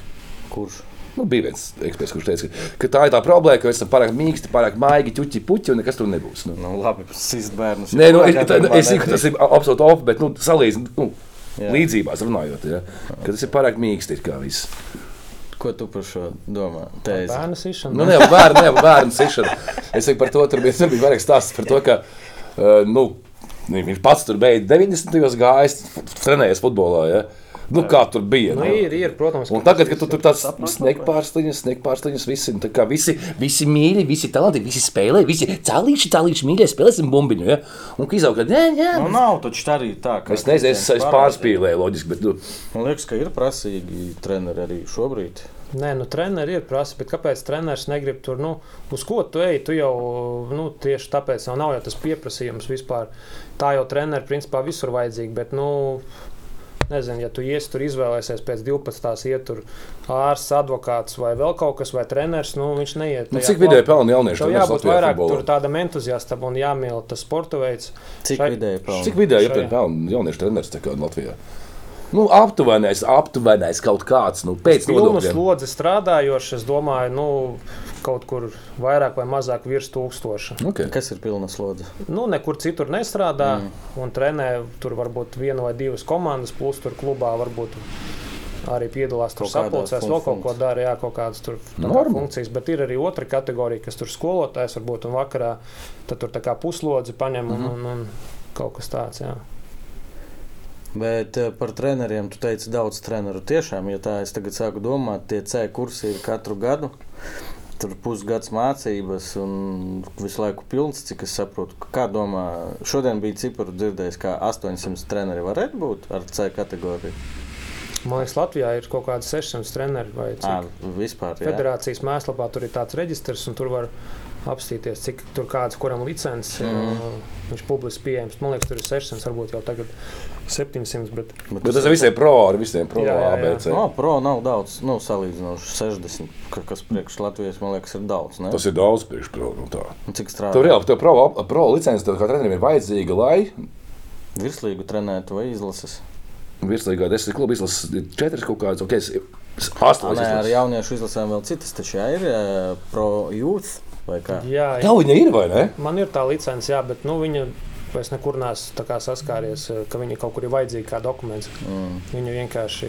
kurš? Nu, bija viens eksperts, kurš teica, ka tā ir tā problēma, ka mēs esam pārāk mīksti, pārāk maigi, ķuķi, puķi, un nekas tur nebūs. Nu. Nu, labi, sist bērnus. Nē, nu, es, tā, es zinu, ka tas ir absolūti off, bet nu, salīdzinot, nu, Jā. līdzībās runājot, ja, ka tas ir pārāk mīksti. ir kā viss. Ko tu par šo domā? Teizi. Bērnu sišana. Nu, ne bērnu, ne bērnu sišana. Es saku par to, tur bija, tur bija vairāk stāsts par to, ka uh, nu, viņš pats tur beidz 90. gājis, trenējies futbolā. Ja? Nu, kā tur bija? Nu, ir, ir, protams. Un tagad, kad tu tur tāds sniegpārsteigums, sniegpārsteigums, visi, nu, visi, visi mīļi, visi talanti, visi spēlē, visi cēlīši, cēlīši mīļie, spēlēsim bumbiņu. Ja? Un kā izauga, nē, nē, Nu, nav taču tā arī tā. es nezinu, es, es pārspīlēju loģiski, bet, nu, Man liekas, ka ir prasīgi treneri arī šobrīd. Nē, nu, treneri ir prasa, bet kāpēc treneris negrib tur, nu, uz ko tu ej? Tu jau, nu, tieši tāpēc jau nav jau tas pieprasījums vispār. Tā jau treneri, principā, visur vajadzīgi, bet, nu, nezinu, ja tu iesi tur izvēlēsies pēc 12. iet tur ārsts, advokāts vai vēl kaut kas, vai treneris, nu viņš neiet. Nu, cik vidēji pelna jaunieši? Tev jābūt vairāk futbolā? tur tādam entuziastam un jāmīl tas sporta veids. Cik Šai- vidēji pelna? Cik vidēji Šajā. ir pelna jauniešu treneris tā kā Latvijā? Nu, aptuvenais, aptuvenais kaut kāds, nu, pēc Pilnu nodokļiem. slodzi strādājošs, es domāju, nu, kaut kur vairāk vai mazāk virs tūkstoša. Okay. Kas ir pilna slodze? Nu, nekur citur nestrādā mm. un trenē tur varbūt viena vai divas komandas, plus tur klubā varbūt arī piedalās tur sapulcēs, vēl kaut ko dara, jā, kaut kādas tur Norma. funkcijas, bet ir arī otra kategorija, kas tur skolotājs varbūt un vakarā tad tur tā kā puslodzi paņem Mhm. un, un, un kaut kas tāds, jā. Bet eh, par treneriem tu teici daudz treneru. Tiešām, ja tā es tagad sāku domāt, tie C kursi ir katru gadu. Tur pusgads mācības un visu laiku pilns, cik es saprotu. Kā domā, šodien bija cipars dzirdējis, kā 800 treneri varētu būt ar C kategoriju? Man liekas, Latvijā ir kaut kādi 600 treneri vai À, cik. vispār, jā. Federācijas mēslapā tur ir tāds reģistrs, un tur var apstīties, cik tur kāds, kuram licences mm. viņš publiski pieejams. Man liekas, tur ir 600, varbūt jau tagad 700. Bet, Bet tas ir visiem pro, ar visiem pro Jā, jā, jā. ABC. No, pro nav daudz, nu, salīdzinoši 60, ka- kas priekš Latvijas, man liekas, ir daudz. Ne? Tas ir daudz priekš pro. Nu, tā. Un Cik strādā? Tur jau tev pro, pro licence, tev kā trenerim ir vajadzīga, lai Virslīgu trenētu vai izlases? virslīgā desmit klubu izlases ir četras kaut kādas, ok, es- astoņas. Nē, ar jauniešu izlasēm vēl citas, taču jā, ir pro youth vai kā. jā, Tev viņa ir, vai ne? man ir tā licence, jā, bet nu, viņa. Es nekur kā saskāries, eh, ka viņa kaut kur ir vajadzīga kā dokuments. Mm. Viņa vienkārši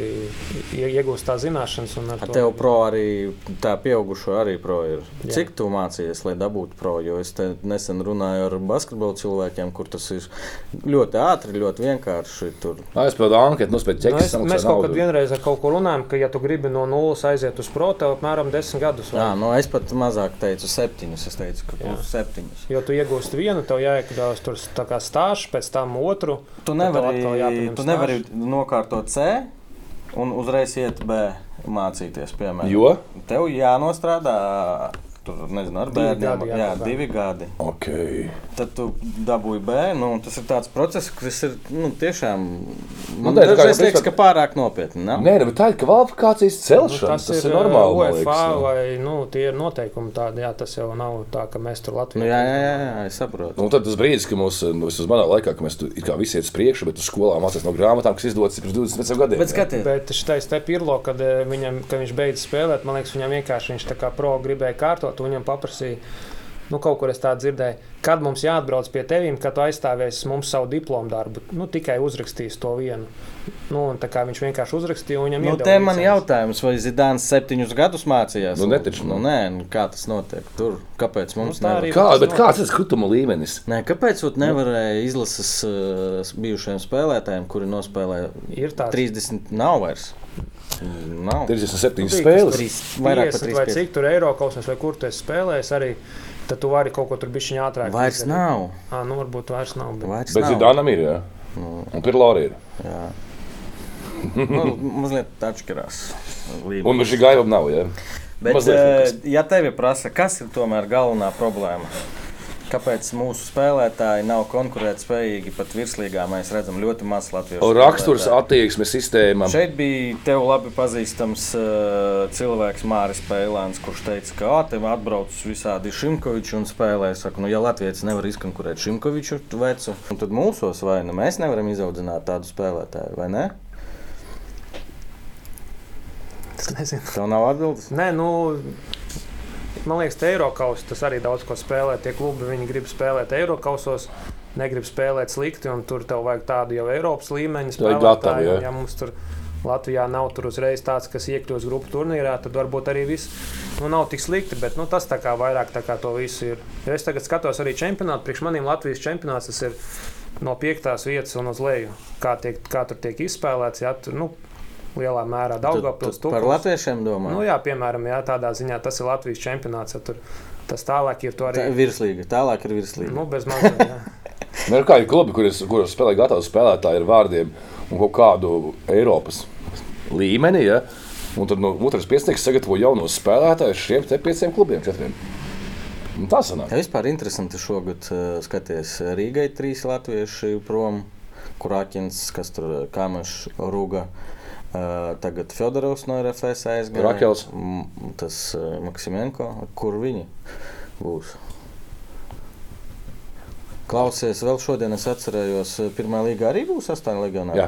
ie- iegūst tā zināšanas. un ar Ar to- tev pro arī tā pieaugušo arī pro ir. Jā. Cik tu mācījies, lai dabūtu pro? Jo es nesen runāju ar basketbolu cilvēkiem, kur tas ir ļoti ātri, ļoti vienkārši. Tur. Aizpildīt anketu, nospēlēt Nu, ķekas, es, mēs kaut kad vienreiz ar kaut ko runājam, ka, ja tu gribi no nulles aiziet uz pro, tev apmēram desmit gadus. Jā, vajag. nu es pat mazāk teicu septiņus. Es teicu, ka plus septiņus. Jo tu iegūsti vienu, tev jāiekļaujas tur tā kā stāsts, pēc tam otru. Tu nevari, tu nevari nokārtot C un uzreiz iet B mācīties. Piemēram. Jo? Tev jānostrādā. Tur nezinu, ar Divi bērniem. gadi Jā, jānogādā. divi gadi. Ok. Tad tu dabūji B. Nu, tas ir tāds process, kas ir nu, tiešām. Man Nu, tā ir dažreiz liekas, ka pārāk nopietni. Nav? Nē, bet tā ir kvalifikācijas celšana. Nu, tas, tas, ir, ir normāli. man UEFA liekas, nu. vai nu, tie ir noteikumi tādi. Jā, tas jau nav tā, ka mēs tur Latvijā. Nu, jā, jā, jā, jā, es saprotu. Nu, tad tas brīdis, kad mums, nu, vismaz manā laikā, ka mēs tur it kā visi iet uz priekšu, bet uz skolām mācās no grāmatām, kas izdotas pirms 25 gadiem. Bet jā. skaties, Bet šitais te pirlo, kad, eh, viņam, kad viņš beidza spēlēt, man liekas, viņam vienkārši viņš tā kā pro gribēja kārtot, un viņam paprasīja, nu, kaut kur es tā dzirdēju, kad mums jāatbrauc pie tevīm, kad tu aizstāvēsi mums savu diplomu darbu. Nu, tikai uzrakstīs to vienu. Nu, un tā kā viņš vienkārši uzrakstīja, un viņam nu, iedeva te man jautājums, vai Zidāns septiņus gadus mācījās? Nu, netaču, nu, nu. nē, nu, kā tas notiek tur? Kāpēc mums Nu, tā nevar? arī- Kā, bet kāds ir skutuma līmenis? Nē, kāpēc ot nevarēja izlases uh, bijušajiem spēlētājiem, kuri nospēlēja Ir tāds 30, nav vairs? Nav. 37 Nu, spēles. Vairāk par 50 vai 35. cik tur eiro kaut kas, vai kur tu esi spēlējis arī, tad tu vari kaut ko tur bišķiņ ātrāk. Vairs izdarīt. nav. Ā, nu, varbūt vairs nav. Bet... Vairs Bet nav. Zidānam ir, jā. Nu, Un Pirlāri ir. jā. nu, mazliet atšķirās. līmenis. Un gaiva nav, jā. Bet, Mazliet kaut ja tevi prasa, kas ir tomēr galvenā problēma? Kāpēc mūsu spēlētāji nav konkurētspējīgi pat virslīgā? Mēs redzam ļoti maz latviešu. Raksturs, attieksme, sistēma. Šeit bija tev labi pazīstams uh, cilvēks Māris Pēlāns, kurš teica, ka "Ā, tev atbrauc visādi Šimkoviči un spēlē. Es saku, nu, ja Latvijas nevar izkonkurēt Šimkoviču vecu, nu, tad mūsos vai ne mēs nevaram izaudzināt tādu spēlētāju, vai ne? Es nezinu. Tev nav atbildes. Nē, nu, man liekas, ka Eiropas tas arī daudz ko spēlē. Tie klubi viņi grib spēlēt Eiropasos, negrib spēlēt slikti, un tur tev vajag tādu jau Eiropas līmeņa spēlētāju. Ja mums tur Latvijā nav tur uzreiz tāds, kas iekļūst grupu turnīrā, tad varbūt arī viss nu, nav tik slikti. Bet nu, tas tā kā vairāk tā kā to visu ir. Ja es tagad skatos arī čempionātu, priekš maniem Latvijas čempionāts tas ir no piektās vietas un uz leju. Kā, tiek, kā tur tiek izspēlēts, ja tur nu, lielā mērā Daugavpils. Tu par Tukums. latviešiem domā? Nu, jā, piemēram, jā, tādā ziņā tas ir Latvijas čempionāts. Ja tur, tas tālāk ir to Tā arī. ir virslīga, tālāk ir virslīga. Nu, bez mazliet. Nu, ir kādi klubi, kuros, kuros spēlē gatavi spēlētāji ar vārdiem un kaut kādu Eiropas līmeni. Ja? Un tad no otras piesniegs sagatavo jaunos spēlētājus šiem pieciem klubiem. Četriem. Un tā sanāk. Ja vispār interesanti šogad uh, skaties Rīgai trīs latvieši prom. Kurakins, kas tur Kamašs, Rūga. Uh, tagad Fjodorovs no RFS aizgāja. Rakels. Tas Maksimenko, kur viņi būs. Klausies, vēl šodien es atcerējos, pirmā līga arī būs astoņu legionāri.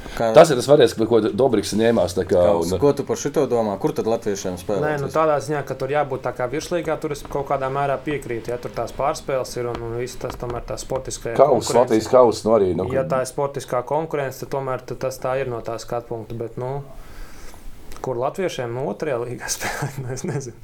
Jā. Kā, Tas ir tas variants, ko Dobriks ņēmās. Kā, un, ko tu par šo domā? Kur tad latviešiem Nē, spēlēt? nu, tādā ziņā, ka tur jābūt tā kā virslīgā, tur es kaut kādā mērā piekrītu. Ja tur tās pārspēles ir un, un viss tas tomēr tā sportiskā Kaus, Latvijas kausa, nu arī. Nu, Ja tā ir sportiskā konkurence, tad tomēr tad tas tā ir no tā skatu punkta. Bet, nu, kur latviešiem no otrajā līgā spēlēt, nu, es nezinu.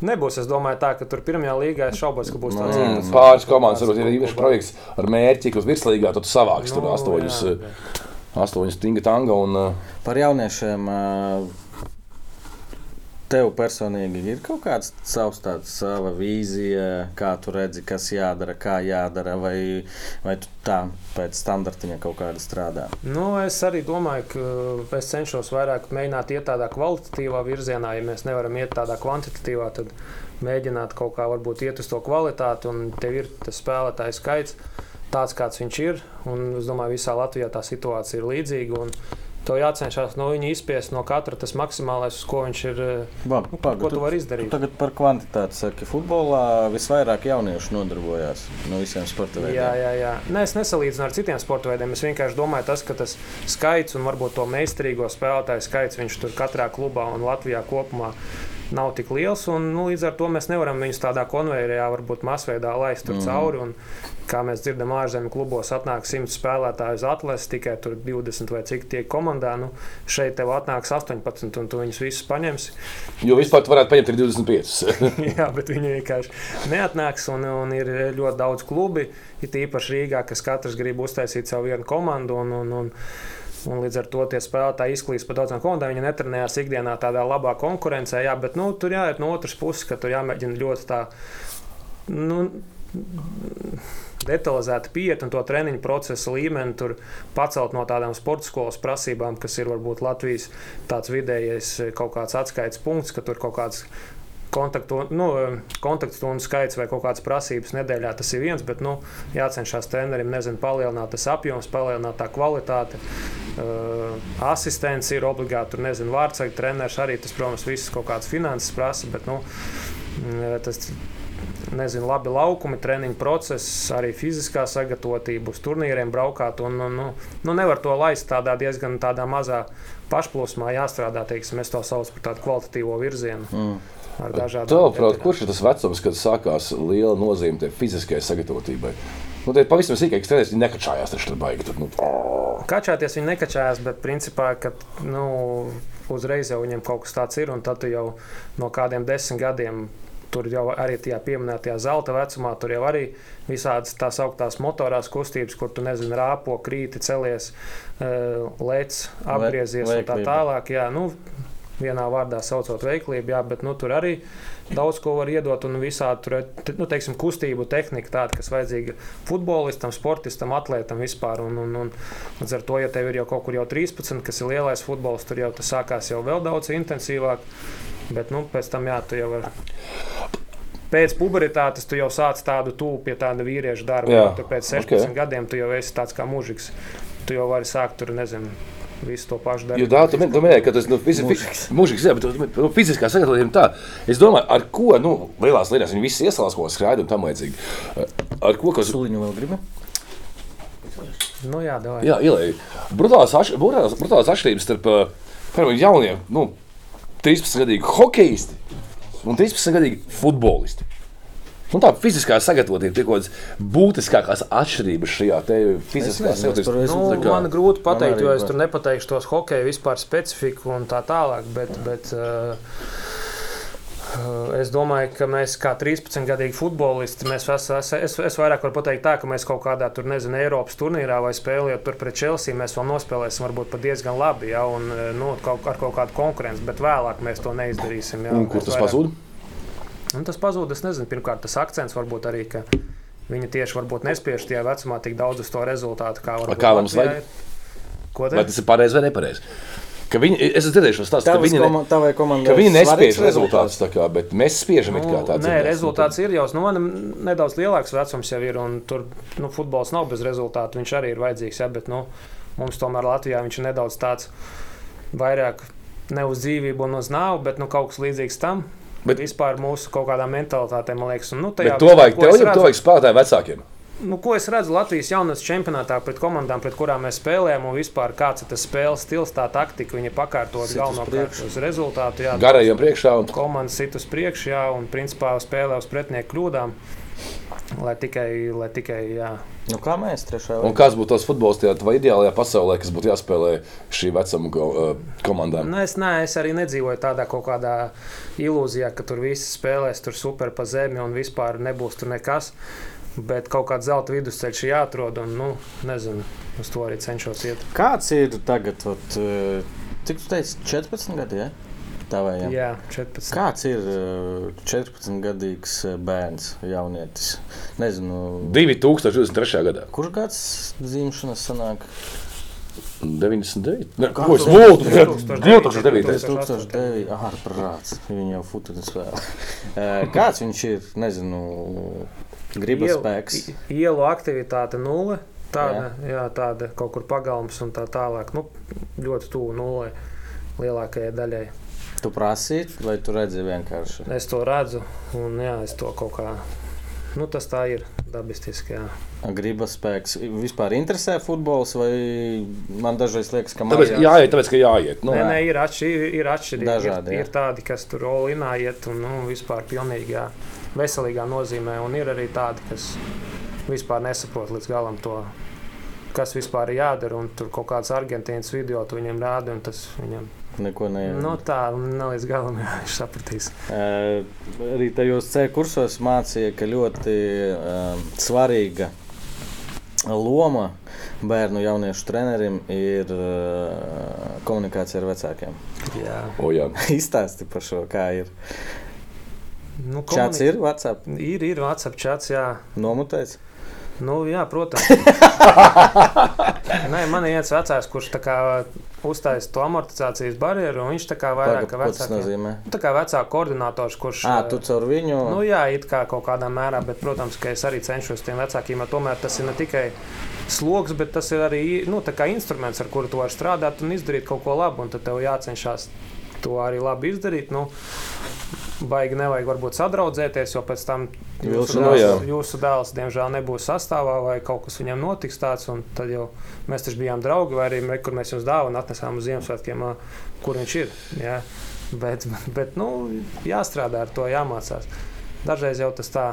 Nebūs, es domāju, tā, ka tur pirmajā līgā es šaubos, ka būs tāds Mm. Pāris komandas varbūt ir īpašs projekts ar mērķi, ka uz virslīgā tu savāks tur Nu, astoņus, jā, eh, astoņus tinga tanga. Un, eh, Par jauniešiem. ā, Tev personīgi ir kaut kāda savs tāds, sava vīzija, kā tu redzi, kas jādara, kā jādara, vai, vai tu tā pēc standartiņa kaut kāda strādā. Nu, es arī domāju, ka es cenšos vairāk mēģināt iet tādā kvalitatīvā virzienā. Ja mēs nevaram iet tādā kvantitatīvā, tad mēģināt kaut kā varbūt iet uz to kvalitāti. Un tev ir tas spēlētāju skaits tāds, kāds viņš ir. Un es domāju, visā Latvijā tā situācija ir līdzīga. Un to jācenšas no viņa izspiest no katra tas maksimālais, uz ko viņš ir. eh, Labi, Nu, pagaid, ko tu- tu vari tu izdarīt? Tagad par kvantitāti saki, futbolā visvairāk jauniešu nodarbojās no visiem sporta veidiem. Jā, jā, jā. Nē, es nesalīdzinu ar citiem sporta veidiem. Es vienkārši domāju, tas, ka tas skaits un varbūt to meistarīgo spēlētāju skaits, viņš tur katrā klubā un Latvijā kopumā nav tik liels. Un, nu, līdz ar to mēs nevaram viņus tādā konveijā, varbūt masveidā laist tur mm. cauri. Un, kā mēs dzirdam, ārzemju klubos atnāk 100 spēlētāju uz atlases, tikai tur 20 vai cik tiek komandā. Nu, šeit tev atnāks 18, un tu viņus visus paņemsi. jo vispār tu varētu paņemt arī 25. Jā, bet viņi vienkārši neatnāks. Un, un ir ļoti daudz klubi, it īpaši Rīgā, kas katrs grib uztaisīt savu vienu komandu. Un, un, un, Un līdz ar to tie spēlētāji izklīst pa daudzām komandām. Viņi netrenējās ikdienā tādā labā konkurencē, jā, bet nu, tur jāiet no otras puses, ka tur jāmēģina ļoti tā. Nu, Detalizēti pieiet un to treniņu procesa līmeni tur pacelt no tādām sporta skolas prasībām, kas ir varbūt Latvijas tāds vidējais kaut kāds atskaites punkts, ka tur kaut kāds kontaktu, nu, kontaktu stundu skaits vai kaut kādas prasības nedēļā. Tas ir viens, bet nu, jācenšas trenerim nezinu, palielināt tas apjoms, palielināt tā kvalitāte. Uh, asistents ir obligāti, tur nezinu, vārdsargi, treneris arī tas, protams, viss kaut kādas finanses prasa, bet nu, tas nezinu, labi laukumi, treniņu process, arī fiziskā sagatavotība, uz turnīriem braukāt. Un, un, nu, nu, nevar to laist tādā diezgan tādā mazā pašplūsmā, jāstrādā, teiksim, es to saucu par tādu kvalitatīvo virzienu. Mm. Ar dažādām detaļām. kurš ir tas vecums, kad sākās liela nozīme fiziskajai sagatavotībai? Nu, tie pavisam sīkāki strādājot, viņi nekačājās tur baigi. Tur, nu, Kačāties viņi nekačājās, bet principā, ka nu, uzreiz jau viņiem kaut kas tāds ir, un tad jau no kādiem desmit gadiem. Tur jau arī tajā pieminētajā zelta vecumā, tur jau arī visādas tās augtās motorās kustības, kur tu nezini, rāpo, krīti, celies, eh, lec, apgriezies un tā tālāk. Jā, nu, vienā vārdā saucot veiklību, jā, bet nu, tur arī daudz ko var iedot un visādi tur ir nu, teiksim, kustību tehnika, tāda, kas vajadzīga futbolistam, sportistam, atlētam vispār. Un, un, un, līdz ar to, ja tev ir jau kaut kur jau 13, kas ir lielais futbols, tur jau tas sākās jau vēl daudz intensīvāk. Bet nu, pēc tam, jā, tu jau vari. Pēc pubertātes tu jau sāc tādu tuvu pie tāda vīrieša darba. Jā, Tur pēc 16 ok. okay. gadiem tu jau esi tāds kā mūžiks. Tu jau vari sākt tur, nezinu, visu to pašu Jo darīt. tā, tu, min- tu minēji, ka tas ir nu, fizi, Mūžiks. mūžiks, jā, bet nu, fiziskā sagatavotība tā. Es domāju, ar ko, nu, lielās lietās viņi visi iesalās, ko skraida un tam līdzīgi. Ar ko, kas, Suliņu vēl gribi? Nu, jā, davai. jā, ielēja. Brutālās, atš- brutālās, brutālās atšķirības starp, ā, piemēram, jauniem, nu, 13-gadīgi hokeisti un 13-gadīgi futbolisti. Un tā fiziskā sagatavotība ir kaut kādas būtiskākās atšķirības šajā fiziskā visu- Nu, kā- man grūti pateikt, arī jo es tur nepateikšu tos hokeja vispār specifiku un tā tālāk. Bet, bet, uh, es domāju, ka mēs kā 13-gadīgi futbolisti, mēs es, es, es, es vairāk varu pateikt tā, ka mēs kaut kādā tur, nezinu, Eiropas turnīrā vai spēlējot tur pret Chelsea, mēs vēl nospēlēsim varbūt pat diezgan labi, ja, un uh, nu, kaut, ar kaut kādu konkurenci, bet vēlāk mēs to neizdarīsim. Ja, Un kur tas vairāk- pazūd? Un tas pazūd. Es nezinu, pirmkārt, tas akcents varbūt arī, ka viņi tieši varbūt nespiež tajā vecumā tik daudz uz to rezultātu, kā varbūt kā mums vajag? ir. Ko Vai te? tas ir pareizi vai nepareizi? Ka viņi, es esmu dzirdējis šo stāstu, ka viņi, koma- ne, ka viņi nespiež rezultātus, tā kā, bet mēs spiežam it kā Nu, tāds. nē, rezultāts ir jau. Nu, man nedaudz lielāks vecums jau ir, un tur nu, futbols nav bez rezultātu. Viņš arī ir vajadzīgs, ja, bet nu, mums tomēr Latvijā viņš ir nedaudz tāds vairāk ne uz dzīvību un uz nāvi, bet nu, kaut kas līdzīgs tam. Bet- Bet vispār mūsu kaut kādā mentalitātē, man liekas, un, nu, Bet tajā, to vajag tev, jau to vajag spēlētāju vecākiem. Nu, ko es redzu Latvijas jaunatnes čempionātā pret komandām, pret kurām mēs spēlējam, un vispār kāds ir tas spēles stils, tā taktika, viņa pakārtot galvenokārt uz rezultātu. Jā, Garajiem priekšā. Un... komandas sit uz priekšu, jā, un principā spēlē uz pretinieku kļūdām. Lai tikai, lai tikai jā. Nu, kā mēs trešajā Un kāds būtu tas futbols tajā ideālajā pasaulē, kas būtu jāspēlē šī vecuma ko- uh, komandām? Nu, es, ne, es arī nedzīvoju tādā kaut kādā ilūzijā, ka tur viss spēlēs tur super pa zemi un vispār nebūs tur nekas. Bet kaut kāds zelta vidusceļš ir jāatrod, un nu, nezinu, uz to arī cenšos iet. Kāds ir tagad, eh, cik tu teici, 14 gadi? Ja? Tavējiem? Jā, 14. Kāds ir eh, 14-gadīgs eh, bērns, jaunietis? Nezinu, 2023. gadā. kurš gads dzimšanas sanāk? 99. Ne, ko es lūdzu? 2009. 2009. 2009. Ah, prāts. Viņa jau futbols vēl. Eh, Kāds viņš ir? Nezinu, gribas Ielu- spēks. Ielu aktivitāte nulle. Tāda, jā. Jā, tāda kaut kur pagalms un tā tālāk. Nu, ļoti tuvu nulē lielākajai daļai. Tu prasīji, vai tu redzi vienkārši? Es to redzu, un jā, es to kaut kā. Nu, tas tā ir dabiski. Jā. Gribas spēks. Vispār interesē futbols, vai man dažreiz liekas, ka Tāpēc mājās- jāiet, tāpēc, ka jāiet. Nu, Nē, nē, ir, atšķi, ir atšķirīgi. Dažādi, ir, ir tādi, kas tur olinā iet un nu, vispār pilnīgi jā, veselīgā nozīmē, un ir arī tādi, kas vispār nesaprot līdz galam to, kas vispār ir jādara. Un tur kaut kāds argentīnas video tu viņam rāda, un tas viņam neko ne. nu, tā ne līdz galam jā, viņš sapratīs. Eh, Arī tajos C kursos mācīja, ka ļoti uh, svarīga loma bērnu jauniešu trenerim ir uh, komunikācija ar vecākiem. Jā. O, jā. Izstāsti par šo, kā ir. Nu, Čats ir WhatsApp Ir, ir WhatsApp čats, jā. nomutēts. Nu, jā, protams. Nē, man ir viens vecāks, kurš tā kā uztaisīja to amortizācijas barjeru, un viņš tā kā vairāk kā vecāks. nozīmē? Tā kā vecāka koordinators, kurš. Ā, eh, tu caur viņu. Nu, jā, it kā kaut kādā mērā, bet, protams, ka es arī cenšos tiem vecākiem, jo tomēr tas ir ne tikai sloks, bet tas ir arī nu, instruments, ar kuru tu vari strādāt un izdarīt kaut ko labu. Un tad tev jācenšas to arī labi izdarīt. Nu, Baigi nevajag varbūt sadraudzēties, jo pēc tam jūsu Vilšanās. dēls, Jā. jūsu dēls, diemžēl, nebūs sastāvā vai kaut kas viņam notiks tāds. Tad jau mēs taču bijām draugi, vai arī kur mēs jums dāvanu atnesām uz Ziemassvētkiem, kur viņš ir. Jā. Bet, bet nu, jāstrādā ar to, jāmācās. Dažreiz jau tas tā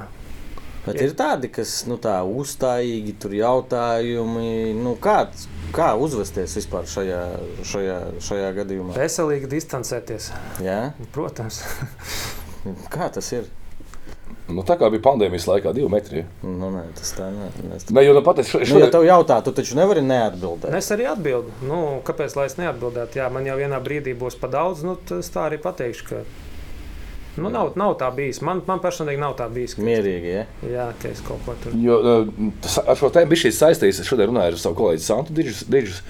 Bet ir tādi, kas nu, tā uzstājīgi tur jautājumi, nu, kā, kā uzvesties vispār šajā, šajā, šajā gadījumā. veselīgi distancēties. Jā? Protams, Kā tas ir? Nu, tā kā bija pandēmijas laikā, divi metri. ja. Nu, nē, tas tā nē. Es... Nē, jau nu pat es Nu, ja šodien. tev jautā, tu taču nevari neatbildēt. es arī atbildu. Nu, kāpēc lai es neatbildētu? Jā, man jau vienā brīdī būs pa daudz, nu, tā arī pateikšu. Ka... Nu, nav, nav tā bijis. Man, man personīgi nav tā bijis. Ka, Mierīgi, ja? jā, ka es kaut ko tur. Jo, uh, tas, ar šo tēmu bija šīs saistītas. Es šodien runāju ar savu kolēģi Santu Digis. Digis.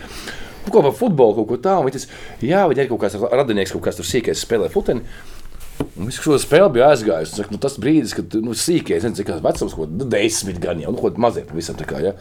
Ko par futbolu, kaut ko tādu. Jā, viņi ir kaut kāds radinieks, kaut kas tur sīkais spēlē futeni. Un visu šo spēli bija aizgājis. Saka, nu, tas brīdis, kad nu, sīkais, nezinu, cik tas vecums, ko nu, desmit gadi jau, nu, ko mazie pavisam tā kā. Ja?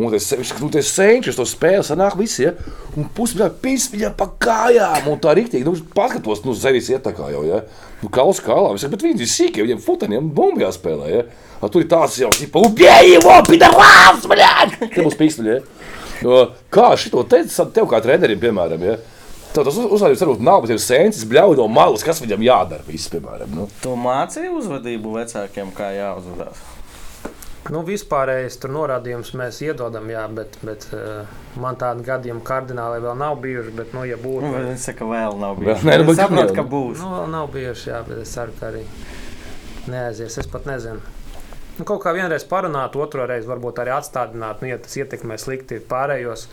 Un tas nu, senčus, to spēli sanāk visi, ja? un pusmiljā, pīsmiljā pa kājām, un tā riktīgi, nu, paskatos, nu, zevis iet tā kā jau, ja? Nu, kaus kālā, visam, bet viņi ir sīkie, viņiem futaniem bombjā spēlē, ja? A tur ir tāds jau, tipa, ubieji, o, pidarvāvs, bļāļ! Te būs pīsmiļā, ja? Nu, kā šito teica tev kā trenerim, piemēram, ja? Tev tas uz- uzvārds varbūt nav, bet ir sēņas, bļauj no malas, kas viņam jādara, viss, piemēram. Nu. Tu mācīji uzvedību vecākiem, kā jāuzvedās. Nu, vispārējais tur norādījums mēs iedodam, jā, bet, bet uh, man tādi gadījumi kardināli vēl nav bijuši. Bet, nu, ja būtu, Nu, Viņš saka, vēl nav bijis. nē, nu, jau? ka būs. Nu, vēl nav bijuši, jā, bet es ceru, ka arī neaizies. Es pat nezinu. Nu, kaut kā vienreiz parunāt, otru reizi varbūt arī atstādināt, nu, ja tas ietekmē slikti pārējos.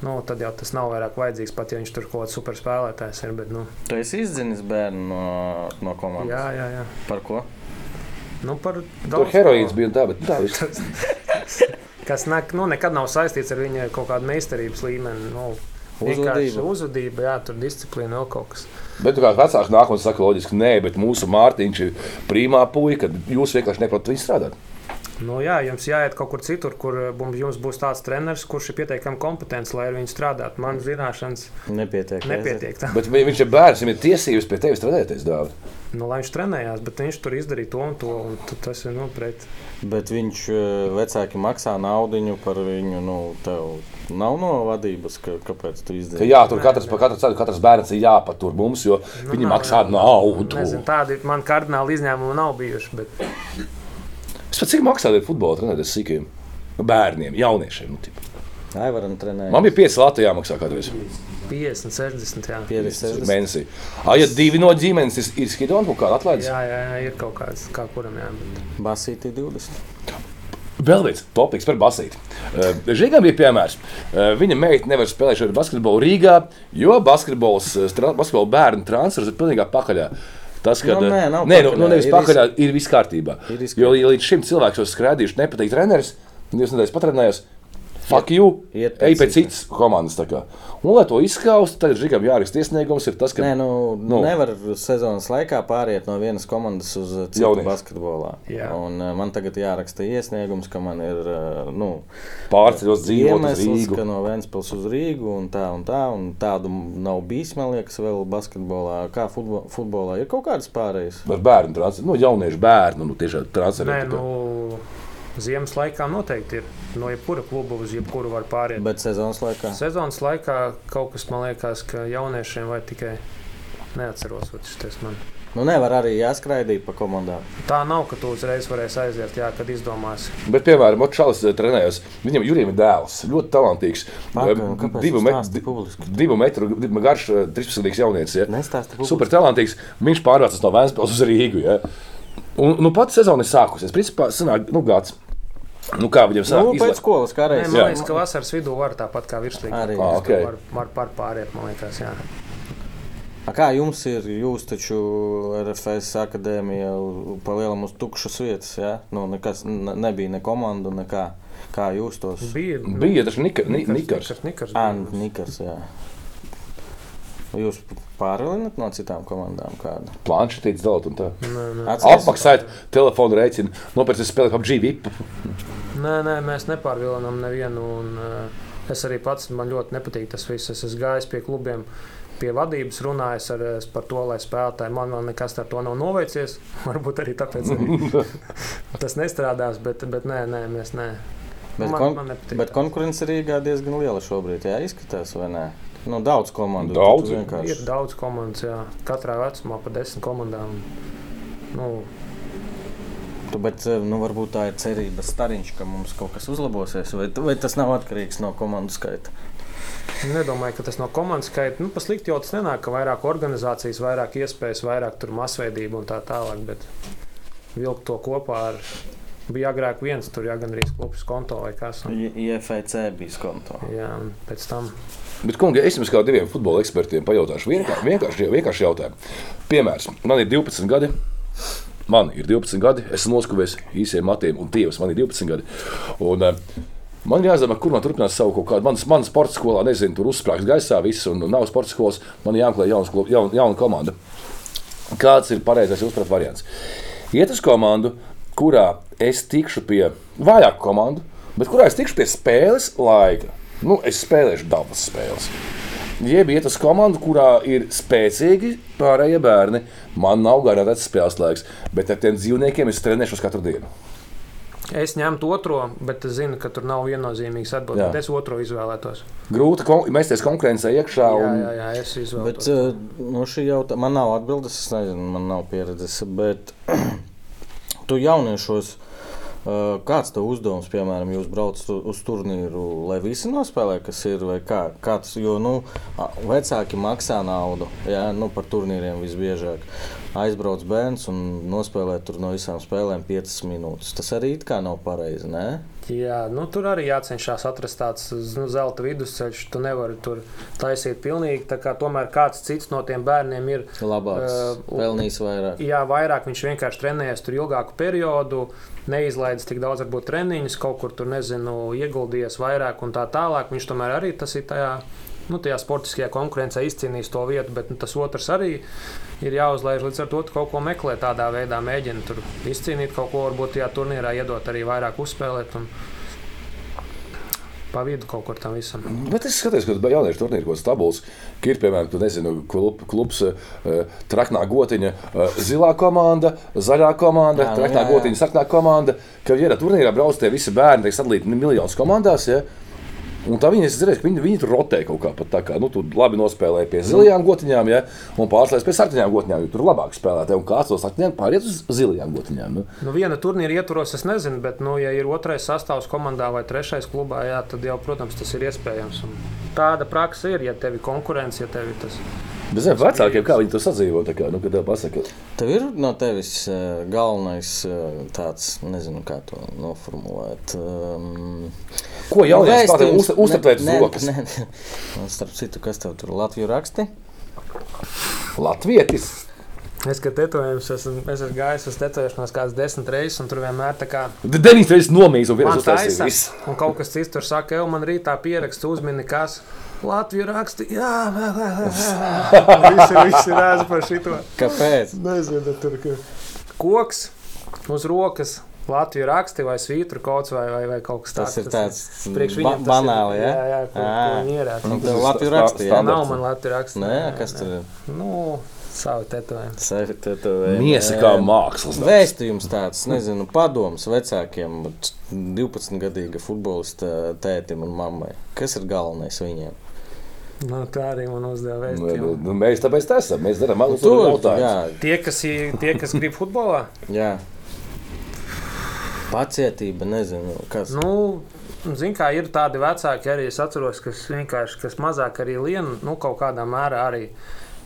Nu, tad jau tas nav vairāk vajadzīgs, pat ja viņš tur kaut kāds superspēlētājs ir. Bet, nu, Tu esi izdzinis bērnu no, no komandas. jā, jā, jā. Par ko? Nu, par Tur daudz heroīns ko, bija tā, bet tā viss. Kas ne, nu, nekad nav saistīts ar viņa kaut kādu meistarības līmeni. Nu, Uzvedība. uzvedība, jā, tur disciplīna vēl kaut kas. Bet tu kā vecāks nāk un saka, loģiski, nē, bet mūsu Mārtiņš ir primā puika, kad jūs vienkārši neprotat viņu strādāt. Nu, jā, jums jāiet kaut kur citur, kur eh, jums būs tāds treneris, kurš ir pietiekami kompetents, lai ar viņu strādātu. Man zināšanas Nepietiek. nepietiek. Bet vi- viņš ir bērns, viņam ir tiesības pie tevis strādāties. Dāvi. Nu, lai viņš trenējās, bet viņš tur izdarīja to un to. Un tas ir nu, pret. Bet viņš eh, vecāki maksā naudu par viņu. Nu, tev nav no vadības, ka, kāpēc tu Ka izdarīji. jā, tur katrs par katru cenu, katrs bērns ir jāpatur mums, jo nu, viņi nav, maksā jā. naudu. Nezinu, tādi man kardināli izņēmumi nav bijuši. Bet... Es pat cik maksā futbola trenēties sīkiem bērniem, jauniešiem. Nu, tipu. Ai, varam trenēt. Man bija 5 lati jāmaksā kādreiz 50, 60. Jā, 50. mēnesī. Ah, ja divi no ģimenes ir, ir skidoni, kaut kāda atlaides. jā, jā, jā ir kaut kāds, kā kuram jā. Bet... Basīti 20. Vēl viens topoks par basīti. Uh, Žigam bija piemērs. Uh, viņa meita nevar spēlēt šobrīd basketbolu Rīgā, jo basketbols, stra- basketbola bērnu transfers ir pilnībā pakaļā. Tas, kad, Nu, nē, nav nē, nu, pakaļā, nu, nevis ir pakaļā, ir viss kārtībā. Ir Jo, ja līdz šim cilvēks jau skrādījuši, nepatīk treneris, divas nedēļas patrenējos. Fuck you! Iet Ej pēc pēc citas komandas. Un, lai to izskaustu, tad Žigam jāraksta iesniegums. Ir tas, ka Nē, nu, Nu. nevar sezonas laikā pāriet no vienas komandas uz uh, citu Jauniešu. basketbolā. Jā. Un, uh, man tagad jāraksta iesniegums, ka man ir uh, nu, pārceļos Rīgu. ka no Vēncpils uz Rīgu un tā un tā. Un tādu nav bijis, man liekas, vēl basketbolā. Kā futbo, futbolā ir kaut kādas pārējas. Ar bērnu transferu, nu, jauniešu bērnu, nu, tiešām Nē, transferu. Ziemas laikā noteikti ir. No jebkura kluba uz jebkuru var pāriet. Bet sezonas laikā. Sezonas laikā kaut kas man liekas, ka jauniešiem vai tikai neatceros. vat šitais Man. Nu, nevar arī jāskraidīt pa komandām. Tā nav, ka tu uzreiz varēsi aiziet, jā, kad izdomāsi. Bet, piemēram, Močāls trenējos. Viņam Jurijam ir dēls, ļoti talantīgs. Pagaidām, Eh, Divu, tu me, stāsti publiski? divu metru garš, eh, 13 jaunietis. Ja? Super talantīgs. Viņš pārvācās no Vēncpils uz Rīgu. Ja? Un, nu, pats sezona ir sākusies. Principā, sanāk, nu, gads. Nu, kā viņam Nu, sāk pēc skolas kā reizes. man liekas, ka vasaras vidū var tāpat kā virslīgā. Arī. Ah, ok. Var, var par pāriet, man liekas, jā. A Kā jums ir? Jūs taču RFS akadēmija pa lielam uz tukšas vietas. Ja? Nu, nekas ne, nebija ne komanda, nekā. Kā jūs tos Bija, nu, Bija taču Nika- Ni- Nikars. Nikars. Nikars, Anu bija. Nikars. Jā. Jūs pārvalināt no citām komandām kādu? Planšetīts dalot un tā. Nē, nē. Atceries? Apmaksāt telefonu rēķinu, nopērts spēlēt PUBG VIP. Nē, nē, mēs nepārvilinām nevienu. Un, uh, es arī pats man ļoti nepatīk tas viss. Es esmu gājis pie klubiem, pie vadības, runājis ar, par to, lai spēlētāji man vēl nekas ar to nav noveicies. Varbūt arī tāpēc arī tas nestrādās, bet, bet nē, nē, mēs nē. Bet, Man- kon man bet konkurence Rīgā diezgan liela šobrīd. Jā, izskatās, vai ne? Nu, daudz komandu. Daudz. Ir daudz komandas, jā. katrā vecumā pa desmit komandām. Nu, Tu, bet eh, nu, varbūt tā ir cerība stariņš, ka mums kaut kas uzlabosies. Vai, vai tas nav atkarīgs no komandu skaita? Nedomāju, ka tas no komandas skaita. Nu, Paslikti jau tas nenāk, ka vairāk organizācijas, vairāk iespējas, vairāk tur masveidība un tā tālāk. Bet vilkt to kopā ar. Bija agrāk viens, tur jā, gan arī klubs konto vai kas. IFC bija skonto. jā, un pēc tam. Bet, kungi, es jums kā diviem futbola ekspertiem pajautāšu vienkārši, vienkārši, vienkārši jautājumu. Piemērs, man ir 12 gadi. Man ir 12 gadi, es noskuvies īsiem matiem, un tievs man ir 12 gadi. Un, uh, Man jāzina, kur man turpinās savu kaut kādu. Manas, manas sporta skolā, nezinu, tur uzsprāgst gaisā viss, un nav sporta skolas. Man jāmeklē jauna, jauna, jauna komanda. Kāds ir pareizais uzprat variants? Iet uz komandu, kurā es tikšu pie vājāku komandu, bet kurā es tikšu pie spēles laika. Nu, es spēlēšu dabas spēles. Jeb iet uz komandu, kurā ir spēcīgi pārējie bērni. Man nav garantēts spēles laiks, bet ar tiem dzīvniekiem es trenēšos katru dienu. Es ņemtu otro, bet es zinu, ka tur nav viennozīmīgs atbildes. Jā. bet Es otro izvēlētos. Grūti kon mēsties konkurencē iekšā. Jā, Un... jā, jā es Bet izvēlētos. eh, no šī jautājuma man nav atbildes, es nezinu, man nav pieredzes. Bet tu jauniešos, kāds tev uzdevums, piemēram, jūs braucat uz turnīru, lai visi nospēlē, kas ir, kā, kāds, jo, nu, vecāki maksā naudu, jā, nu, par turnīriem visbiežāk. Aizbrauc bērns un nospēlē tur no visām spēlēm 5 minūtes. Tas arī it kā nav pareizi, ne? Jā, nu, tur arī jācenšas atrast tāds nu, zelta vidusceļš. Tu nevari tur taisīt pilnīgi. tā kā Tomēr kāds cits no tiem bērniem ir. Labāks, Eh, pelnīs vairāk. Jā, vairāk viņš vienkārši trenējas tur ilgāku periodu, neizlaidis tik daudz, varbūt treniņus, kaut kur tur, nezinu, ieguldījies vairāk un tā tālāk. Viņš tomēr arī tas ir tajā nu, tajā sportiskajā konkurencē izcīnījis to vietu, bet nu, tas otrs arī ir jāuzlaiž. Līdz ar to kaut ko meklē tādā veidā, mēģina tur izcīnīt kaut ko, varbūt tajā turnīrā iedot arī vairāk uzspēlēt. Un, Pa vidu kaut kur tam visam. Bet es skatos, ka jauniešu turnīrā kaut kāds tabuls, ka ir piemēram, tu nezinu, klub, klubs, uh, traknā gotiņa, uh, zilā komanda, zaļā komanda, Jā, nu traknā jā, jā. gotiņa, sarkanā komanda. Ka vienā turnīrā brauc tie visi bērni, tiek sadalīti miljonus komandās. Ja? Un tā viņi, es redzēju, ka viņi, viņi tur rotē kaut kā tā kā, nu, tur labi nospēlēja pie zilajām gotiņām, ja, un pārslēdz pie sarkanām gotiņām, jo tur labāk spēlētāji, un kāds no sarkanām pāriet uz zilajām gotiņām. Nu. Nu, viena turnīra ietvaros es nezinu, bet, nu, ja ir otrais sastāvs komandā vai trešais klubā, jā, tad jau, protams, tas ir iespējams. Un tāda praksa ir, ja tev ir konkurence, ja tev ir tas. Bet zem vecākiem, kā viņi to sadzīvo, tā kā, nu, kad tev pasaka, Tev ir no tevis uh, galvenais uh, tāds, nezinu, kā to noformulēt. Um, ko vēstījums- spēlētāji uz- uzturēt uz ne- rokas? ne- ne. Un Starp citu, kas tev tur Latviju raksti? Latvietis. Es, kad tetovējums, esmu, es esmu gājis uz tetovēšanos kādas desmit reizes, un tur vienmēr tā kā Deviņas reizes uztaisīs. taisa, viss. un kaut kas cits tur saka, jau man rītā pierakstu uzmini, kas Latviju raksta. Jā, jā, jā, jā. Visi, visi redz par šito. Kāpēc? Nezinu, tur ir koks uz rokas. Latviju raksti vai svītru kaut vai, vai, vai kaut kas Tas tāds. ir tāds priekš ba viņiem tas banāli, ja? Jā, jā, ko, ko viņi ierāda. Un Tas tev sta- raksti, standarts. Nav man Latviju raksta. Nē, kas tur ir? Nu, savu tetovējumu. Sevi tetovē. Miesa kā mākslas. darbs. Vēstījums tāds, nezinu, padoms vecākiem, bet 12-gadīga futbolista tētim un mammai. Kas ir galvenais viņiem? Nu, tā arī man uzdeva Nu, vēstījumu. nu, Mēs tāpēc tā esam. Mēs darām malu Tur, jautājumu. jā, Tie, kas, tie, kas grib futbolā, jā. Pacietība, nezinu, kas. nu, zin, kā ir tādi vecāki, arī es atceros, kas vienkārši kas mazāk arī lien, nu, kaut kādā mērā arī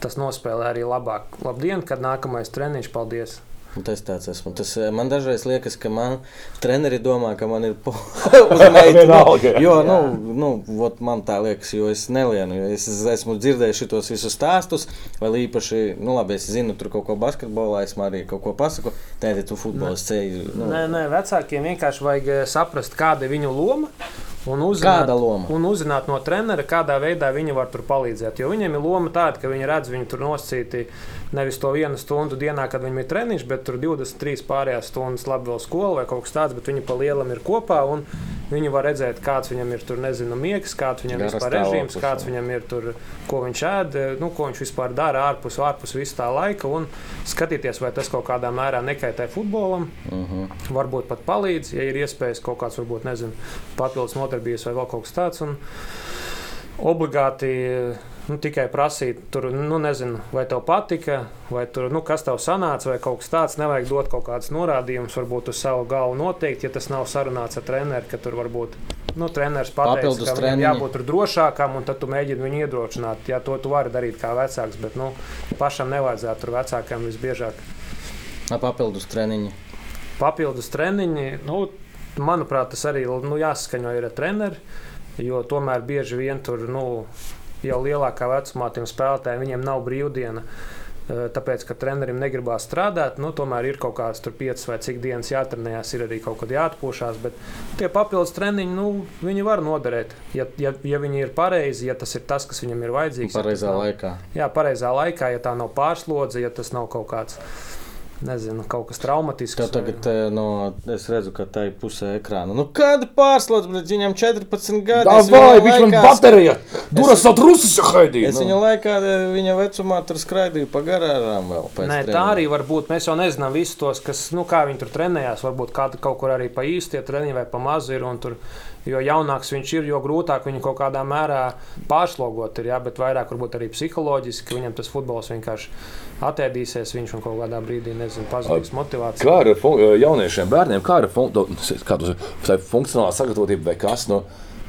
tas nospēlē arī labāk. Labdien, kad nākamais treniņš, paldies! Un Tas tāds esmu. Tas, eh, man dažreiz liekas, ka man treneri domā, ka man ir po- uz meitu. Vienalga. Jo, nu, nu, vot man tā liekas, jo es nelienu. jo Es esmu dzirdējis šos visus stāstus, vēl īpaši, nu, labi, es zinu, tur kaut ko basketbolā, es arī kaut ko pasaku. Tēti, tu futbols ceļ. Nu, Nē, nē, vecākiem vienkārši vajag eh, saprast, kāda ir viņu loma. Un uzzināt? Un uzzināt no trenera, kādā veidā viņi var tur palīdzēt. Jo viņiem ir loma tāda, ka viņi redz, viņi tur nosacīti nevis to vienu stundu dienā, kad viņiem ir treniņš, bet tur 23 pārējās stundas labi vēl skola vai kaut kas tāds, bet viņi pa lielam ir kopā. un Viņi var redzēt, kāds viņam ir tur, nezinu, miegs, kāds viņam ir vispār režīms, kāds viņam ir tur, ko viņš ēd, nu, ko viņš vispār dara ārpus, ārpus visu tā laika. Un skatīties, vai tas kaut kādā mērā nekaitē futbolam. uh -huh. Varbūt pat palīdz, ja ir iespējas kaut kāds, varbūt, nezinu, papildus nodarbības vai vēl kaut kas tāds. Un obligāti nu, tikai prasīt, tur, nu, nezinu, vai tev patika, vai tur, nu, kas tev sanāca, vai kaut kas tāds. Nevajag dot kaut kādus norādījumus, varbūt uz savu galvu noteikti, ja tas nav sarunāts ar treneru, ka tur varbūt. Nu, treneris pateica, ka viņam jābūt drošākam, un tad tu mēģini viņu iedrošināt. Jā, to tu vari darīt kā vecāks, bet nu, pašam nevajadzētu tur vecākam visbiežāk Papildus treniņi. papildus treniņi. Nu, manuprāt, tas arī nu, jāsaskaņo ar treneri. Jo tomēr bieži vien tur nu, jau lielākā vecumā tiem spēlētājiem viņiem nav brīvdiena. eh, Tāpēc, ka trenerim negribās strādāt, nu, tomēr ir kaut kādas 5 vai cik dienas jātrenējas, ir arī kaut kad jāatpūšas. Bet tie papildus treniņi, nu, viņi var noderēt. Ja, ja, ja viņi ir pareizi, ja tas ir tas, kas viņam ir vajadzīgs. ja Pareizā nav- laikā. Jā, pareizā laikā, ja tā nav pārslodze, ja tas nav kaut kāds, nezinu, kaut kas traumatisks. Vai- tagad, eh, no, es redzu, ka tā ir pusē ekrāna. Nu, kāda pārslēdz, bet viņam 14 gadi. Tā vai, viņš man baterija. Duras savu rusus haidīja. Es viņu laikā, eh, viņa vecumā, tur skraidīju pa garām vēl. Nē, tā treniņa. arī var būt. Mēs jau nezinām visus tos, kas, nu, kā viņi tur trenējās. Varbūt kāda kaut kur arī pa īsti tie treniņi vai pa mazu ir. un Tur, jo jaunāks viņš ir, jo grūtāk viņu kaut kādā mērā pārslogot ir. Jā, bet vairāk varbūt arī psiholoģiski, viņam tas futbols vienkārši atēdīsies. Viņš un kaut kādā brīdī, nezinu, pazudīs motivāciju. Kā ar jauniešiem, bērniem, kā ar fun funkcionālā sagatavotība vai kas? Nu,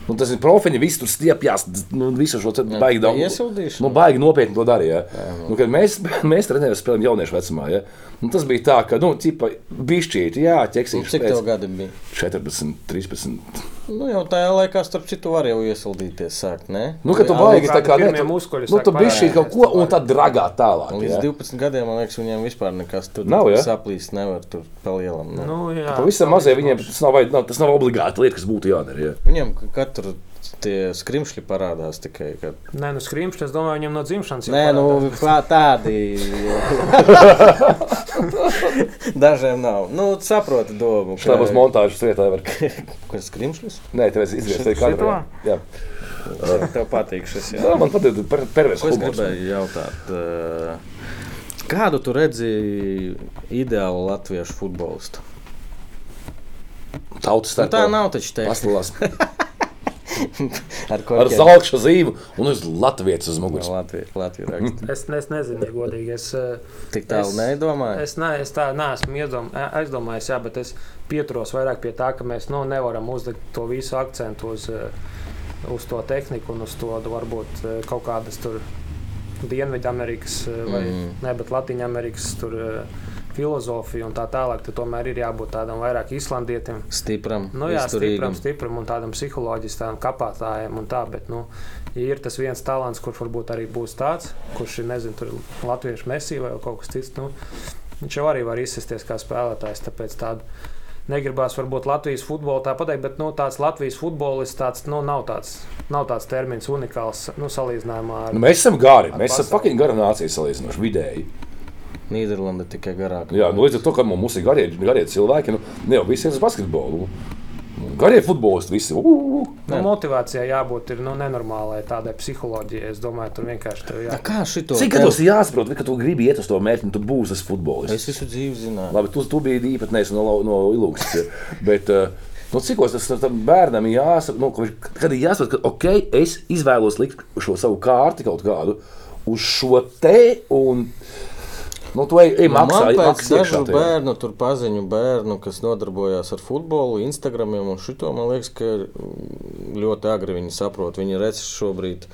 nu, tas ir profiņi, visi tur stiepjas, nu, visu šo baigi daudz. Iesildīšana. Nu, baigi nopietni to darīja. Ja. Nu, kad mēs, mēs trenējāmies spēlējām jauniešu vecumā, ja. nu, tas bija tā, ka, nu, cipa, bišķīti, jā, Nu, ķeksīši Cik tev gadi bija? 14, 13. Nu, jau tajā laikā, starp citu, var jau iesildīties. Sākt, ne? Nu, kad tu Jā, baigi tā kā, ne, pirmie tu, muskuļi nu, tu bišķīti kaut ko, un tad dragā tālāk. Līdz Ja. 12 gadiem, man liekas, viņiem vispār nekas tur Nav, ja? saplīst. Nevar tur palielam. Ne? Nu, jā, Pavisam mazie viņiem tas nav, nav, tas nav obligāti lieta, kas būtu jādara. Ja. Viņam ka- katru tie skrimšļi parādās tikai. Kad... Nē, nu skrīmšļi, es domāju, viņam no dzimšanas jau Nē, nu tādi. Dažiem nav. Nu, saproti domu. Tā būs montāžas vietā. Var... Kas skrimšļus? Nē, tev ir izgriezt Šit- arī kamerā. Jā, Tev patīk šis. Jā. Jā man patīk per, pervers Ko es gribēju jautāt? eh, Kādu tu redzi ideālu latviešu futbolistu? Tautas Nu, starpā. tā nav taču te. Ar ko ar zelta zīmu un uz Latvijas uz muguras. Latviju, Latviju rakstu. Es, es nezinu, ja godīgi. Es, eh, Tik tālu Es- nedomāju. Es, ne, es tā neesmu iedom, aizdomājies, jā, bet es pieturos vairāk pie tā, ka mēs nu, nevaram uzlikt to visu akcentu uz, eh, uz to tehniku un uz to varbūt eh, kaut kādas tur Dienvidamerikas vai Mm. ne, bet Latvijas-Amerikas filozofiju un tā tālāk. Tad tomēr ir jābūt tādam vairāk islandietim. Stipram, Nu, jā, stipram, izturīgam. stipram un tādam psiholoģiskam kapātājam un tā, bet, nu, ja ir tas viens talants, kurš varbūt arī būs tāds, kurš ir, nezinu, tur latviešu mesī vai kaut kas cits, nu, viņš jau arī var izsisties kā spēlētājs, tāpēc tādu negribās varbūt Latvijas futbolu tā pateikt, bet, nu, tāds Latvijas futbolists tāds, nu, nav tāds, nav tāds termins unikāls, nu, salīdzinājumā ar... Nu, mēs esam gari. Ar Mēs esam pasauli. fucking gara nācija salīdzinoši vidēji. Nīderlanda tikai garāk. Jā, nu, līdz ar to, ka mums ir garie, garie cilvēki, nu, ne jau visi ir uz basketbolu. Nu, Garie futbolisti visi. Uh, Nu, motivācijai jābūt ir, nu, nenormālai tādai psiholoģijai. Es domāju, tur vienkārši tev jā. Tā kā šito Cik gados ir jāsaprot, ka tu gribi iet uz to mērķi, un tu būsi tas futbolists? Es visu dzīvi zināju. Labi, tu, tu biji īpatnējs no, no ilūgas. Bet, uh, nu, cikos tas tam bērnam ir jāsaprot, nu, ka kad ir jāsaprot, ka ok, es izvēlos likt šo savu kārti kaut kādu uz šo te. Un, Nu, tu ej, ej Nu, maksā, man pēc iekšā dažu tajā. bērnu, tur paziņu bērnu, kas nodarbojās ar futbolu, Instagramiem un šito, man liekas, ka ļoti agri viņi saprot. Viņi redz šobrīd,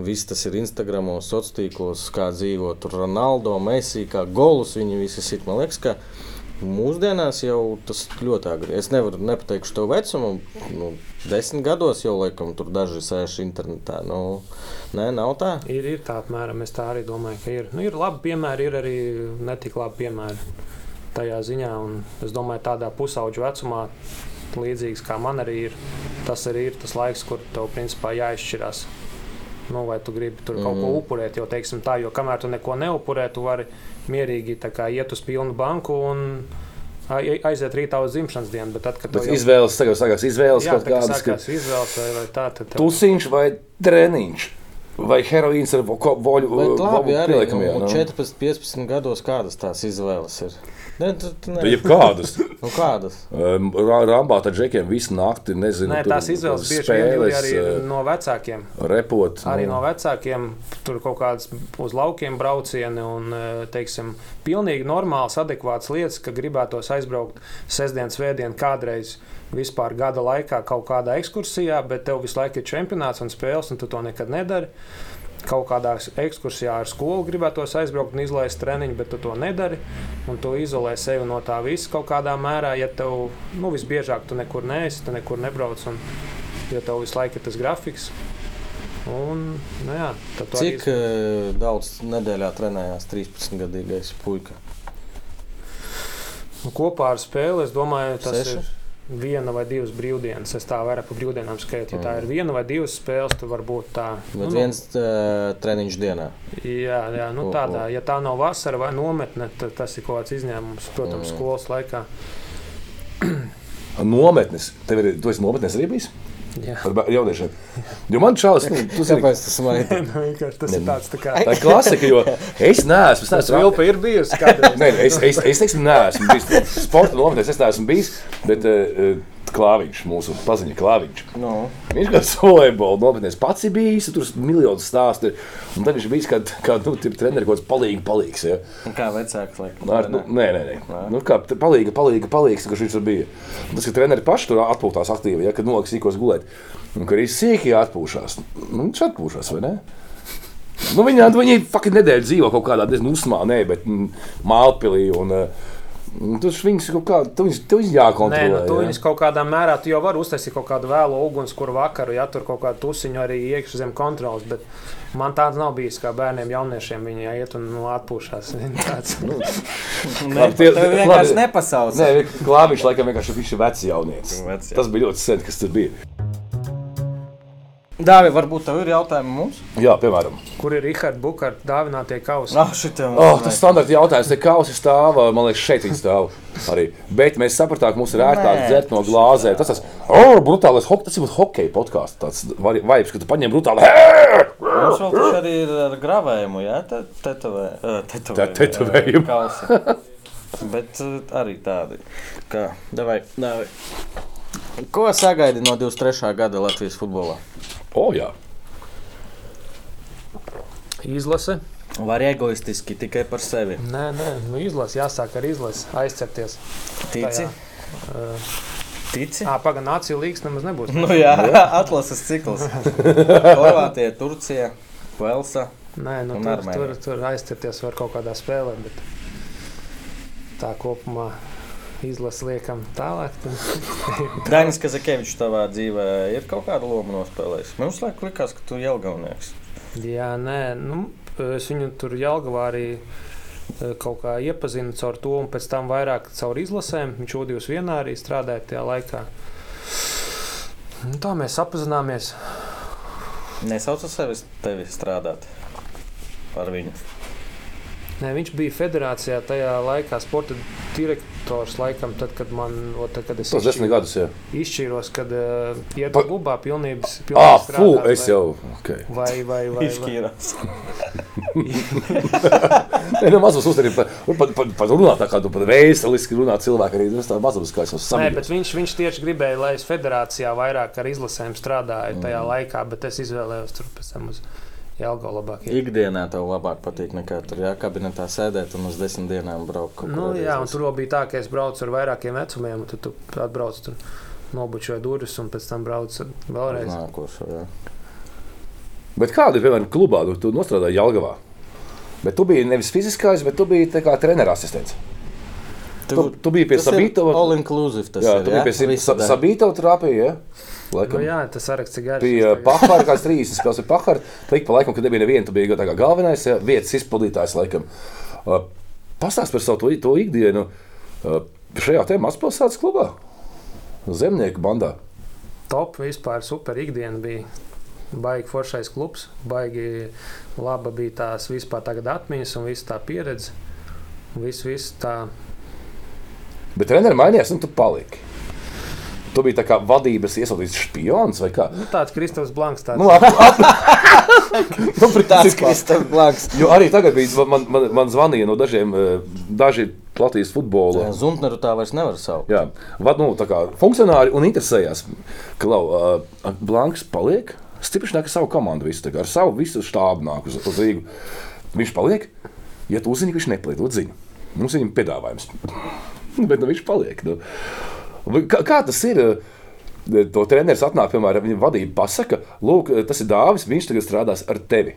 viss tas ir Instagramos, sociālos tīklos, kā dzīvo tur Ronaldo, Messi, kā golus viņi visi sit. Man liekas, ka mūsdienās jau tas ļoti agri. Es nevaru nepateikt to vecumu, nu, desmit gados jau laikam tur daži sēž internetā. Nu, nē, nav tā. Ir, ir tā apmēram, es tā arī domāju, ka ir. Nu, ir labi piemēri, ir arī netik labi piemēri tajā ziņā. Un es domāju, tādā pusauģu vecumā, līdzīgs kā man arī ir, tas arī ir tas laiks, kur tev principā jāizšķirās. Nu, vai tu gribi tur kaut ko Mhm. upurēt, jo, teiksim, tā, jo kamēr tu neko neupurē, tu vari mierīgi kā, iet uz pilnu banku un ai- aiziet rītā uz dzimšanas dienu. Bet tad, kad Bet jau- izvēles, tagad sākās izvēles Jā, kaut kādas, sākās izvēles vai, vai tā, tad tev... tusiņš vai treniņš. Vai heroīns ar vo- voļu Bet labi, arī pielikumiem? nu, 14, 15 gados kādas tās izvēles ir. Ne, tu, tu, ne. Jebkādas. Nu, kādas? Rā- Rambā ar džekiem visu nakti nezinu. Nē, tās izvēles bieži vien ir spēles, arī eh, no vecākiem. Repot. Arī nu, no vecākiem tur kaut kādas uz laukiem braucieni un, eh, teiksim, pilnīgi normāls, adekvāts lietas, ka gribētos aizbraukt sestdien, svētdien kādreiz vispār gada laikā kaut kādā ekskursijā, bet tev visu laiku ir čempionāts un spēles, un tu to nekad nedari. Kaut kādā ekskursijā ar skolu gribētos aizbraukt un izlaist treniņu, bet tu to nedari. Tu izolē sevi no tā visa kaut kādā mērā. Ja tev nu, visbiežāk tu nekur neesi, tu nekur nebrauc, un ja tev visu laiku ir tas grafiks. Un, nu jā, tu arī Cik uh, daudz nedēļā trenējās 13-gadīgais puika? Nu, Kopā ar spēli es domāju, tas Seši? ir viena vai divas brīvdienas. Es tā vairāk par brīvdienām skaitu. Ja tā ir viena vai divas spēles, tad varbūt tā. Bet nu, viens uh, treniņš dienā. Jā, jā nu, tādā, ja tā nav vasara vai nometne, tad tas ir kaut kāds izņēmums, protams, Mm. skolas laikā. Nometnes. Tev ir, tu esi nometnes arī bijis? Jā, Ar bā- jauniešiem. Jo man čalis, nu, tu zini, Kāpēc tas maigi? nu, vienkārši tas Ne, ir tāds tā kā. tā ir klasika, jo es neesmu, es neesmu Vilpa ir bijusi. Nē, es, es, es teiksim, neesmu bijis sporta nometnēs, es neesmu bijis, bet uh, klāviņš, mūsu paziņa klāviņš. Nu, Viņš kā volejbola nometnēs pats ir bijis, tur miljonus stāstu. Un tad viņš ir bijis kā, nu, treneris, kaut kāds palīgs, palīgs. Ja. un kā vecāks, laikam. Ar, nu, ne? nē, nē, nē. Nu, kā palīga, palīga, palīgs, kurš viņš tur bija. Un tas, ka treneri paši tur atpūtās aktīvi, ja, kad noliks īkos gulēt. Un ka arī sīkīgi atpūšās. Nu, viņš atpūšās, vai ne? Nu, viņi, viņi faktiski nedēļu dzīvo kaut kādā diezgan uzmā, nē, bet mm, Mālpilī. Un, uh, Tur viņus kaut kā tādu Nē, jākontrolē. nu, tu ja. viņus kaut kādā mērā tu jau vari uztaisīt kaut kādu vēlu ugunskura vakaru, ja tur kaut kādu tusiņu arī iekšā zem kontrols. Bet man tāds nav bijis kā bērniem, jauniešiem. Viņi iet un nu, tāds- Ne, Labi, tie- vienkārši nepasauc. Nē, klāviņš laikam vienkārši ir. Vecs, jā. Tas bija ļoti sen, kas tur bija. Dāvi, varbūt tev ir jautājumi mums? Jā, piemēram. Kur ir Rihards Bukārts dāvinātie kausi? Ah, šitam. Oh, tas standarta jautājums, te kausi stāv, man liekas, šeit viņi stāv. Arī. Bet mēs sapratām, ka mums ir ērtāk dzert no glāzēm. Tas tas oh, brutālais hockey, tas ir hockey podkāsts. Tāds vibes, ka tu paņem brutāli. Mums vēl taču arī ir ar gravējumu, jā, te- tetovē- ā, tetovē- Te- tetovējumu. ā, kausi. Bet arī tādi. Kā, davai, davai. Ko sagaidi no 23. gada Latvijas futbolā? O, jā. Izlase. Var egoistiski tikai par sevi. Nē, nē, nu izlase. Jāsāk ar izlasi. Aizcepties. Tici? Uh, Tici? ah, Pagaidām, nācija līgas nemaz nebūs. Nu jā, atlases cikls. Horvātija, Turcija, Velsa. Nē, nu, tur, tur, tur aizcepties var kaut kādā spēlē. Bet tā kopumā izlase liekam tālāk. Dainis Kazakevičs tavā dzīvē ir kaut kāda loma nospēlējis. Mums liekas, ka tu Jelgavnieks. Jā, nē, nu, es viņu tur Jālgavā arī eh, kaut kā iepazinu caur to, un pēc tam vairāk caur izlasēm. Viņš Udijus vienā arī strādāja tajā laikā. Nu, tā mēs apzināmies. Nesaucu sevi tevi strādāt par viņu. Nē, viņš bija federācijā tajā laikā, sporta direktors. Laikam, tad, kad, man, o, tad, kad es Tas desmit gadus jau. izšķīros, kad uh, iet Pa- klubā pilnības, Ah, pilnības fu, strādāt, es jau. Okay. Vai, vai, vai, vai, Izšķīrās. Nē, nu, mazos uztverīt par, par, par, par runāt, tā kā tu pat veiseliski runā cilvēki arī. Tas tā mazums, kā es esmu Nē, samīļojies. bet viņš, viņš tieši gribēja, lai es federācijā vairāk ar izlasēm strādāju tajā Mm. laikā, bet es izvēlējos tur pēc tam uz Jelgavu labāk. iet. Ikdienā tev labāk patīk nekā tur jā, kabinetā sēdēt un uz desmit dienām braukt. Nu, jā, un tur bija tā, ka es braucu ar vairākiem vecumiem, un tad tu atbrauc tur nobučoja durvis un pēc tam brauc vēlreiz. Nākošo, jā. Bet kāda ir, piemēram, klubā, tu, tu nostrādāji Jālgavā? Bet tu biji nevis fiziskais, bet tu biji kā treneris asistents. Tu, tu biji pie ir Sabītova. All inclusive tas Jā, ir. tu biji pie Visu Sa- dara. Sabītova Ja? Nu, Laikam. jā, tas saraksts ir garš. Bija pahāra, kāds 30, kas ir pahāra. Tik pa laikam, kad nebija neviena, tu biji tā kā galvenais ja, vietas izpildītājs. Laikam. Uh, Pastāst par savu to, to ikdienu uh, šajā te mazpilsētas klubā, zemnieku bandā. Top vispār super ikdiena bija. Baigi foršais klubs, baigi laba bija tās vispār tagad atmiņas un viss tā pieredze. Viss, viss tā. Bet treneris mainījās, un tu paliki. Tu biji tā kā vadības iesūtīts špions vai kā? Nu, tāds Kristofers Blanks. Tāds. Nu, ap, ap, nu, Tāds. Kristofers Blanks. Jo arī tagad bija, man, man, man zvanīja no dažiem, eh, daži Latvijas futbola. Zuntneru tā vairs nevar saukt. Jā, vad, nu, tā kā funkcionāri un interesējās, ka Lau, uh, Blanks paliek. Stiprs nāk ar savu komandu, visu, kā ar savu visu štābu nāk uz, uz Rīgu. Viņš paliek, ja tu uzzini, ka viņš nepaliek, dod ziņu. Mums viņam piedāvājums. Bet nu, viņš paliek. Nu. Kā, kā tas ir? uh, To treneris atnāk, piemēram, viņa vadība pasaka, lūk, tas ir Dāvis, viņš tagad strādās ar tevi.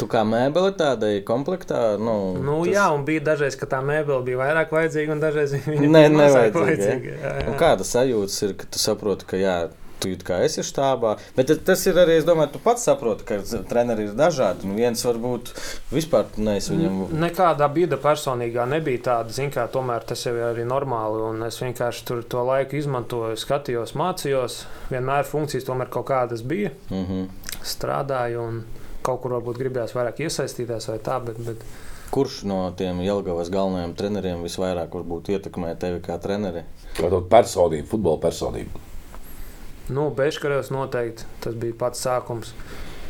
Tu kā mēbele tādai komplektā, nu, Nu, tas- Jā, un bija dažreiz, ka tā mēbele bija vairāk vajadzīga, un dažreiz viņa Nē, bija mazāk nevajadzīga. ja? Jā, jā. Kāda sajūta ir, ka tu saproti, ka jā, tu kā esi štābā. Bet tas ir arī, es domāju, tu pats saproti, ka treneri ir dažādi. Un viens varbūt vispār neesi viņam. Nekādā bīda personīgā nebija tāda, zin, kā, tomēr tas jau ir arī normāli. un Es vienkārši tur to laiku izmantoju, skatījos, mācījos. Vienmēr funkcijas tomēr kaut kādas bija. Mm -hmm. Strādāju un kaut kur varbūt gribējās vairāk iesaistīties vai tā, bet, bet Kurš no tiem Jelgavas galvenajiem treneriem visvairāk varbūt ietekmē tevi kā treneri? Kā tāda personība, futbola personība. Nu, Beškarevs noteikti tas bija pats sākums.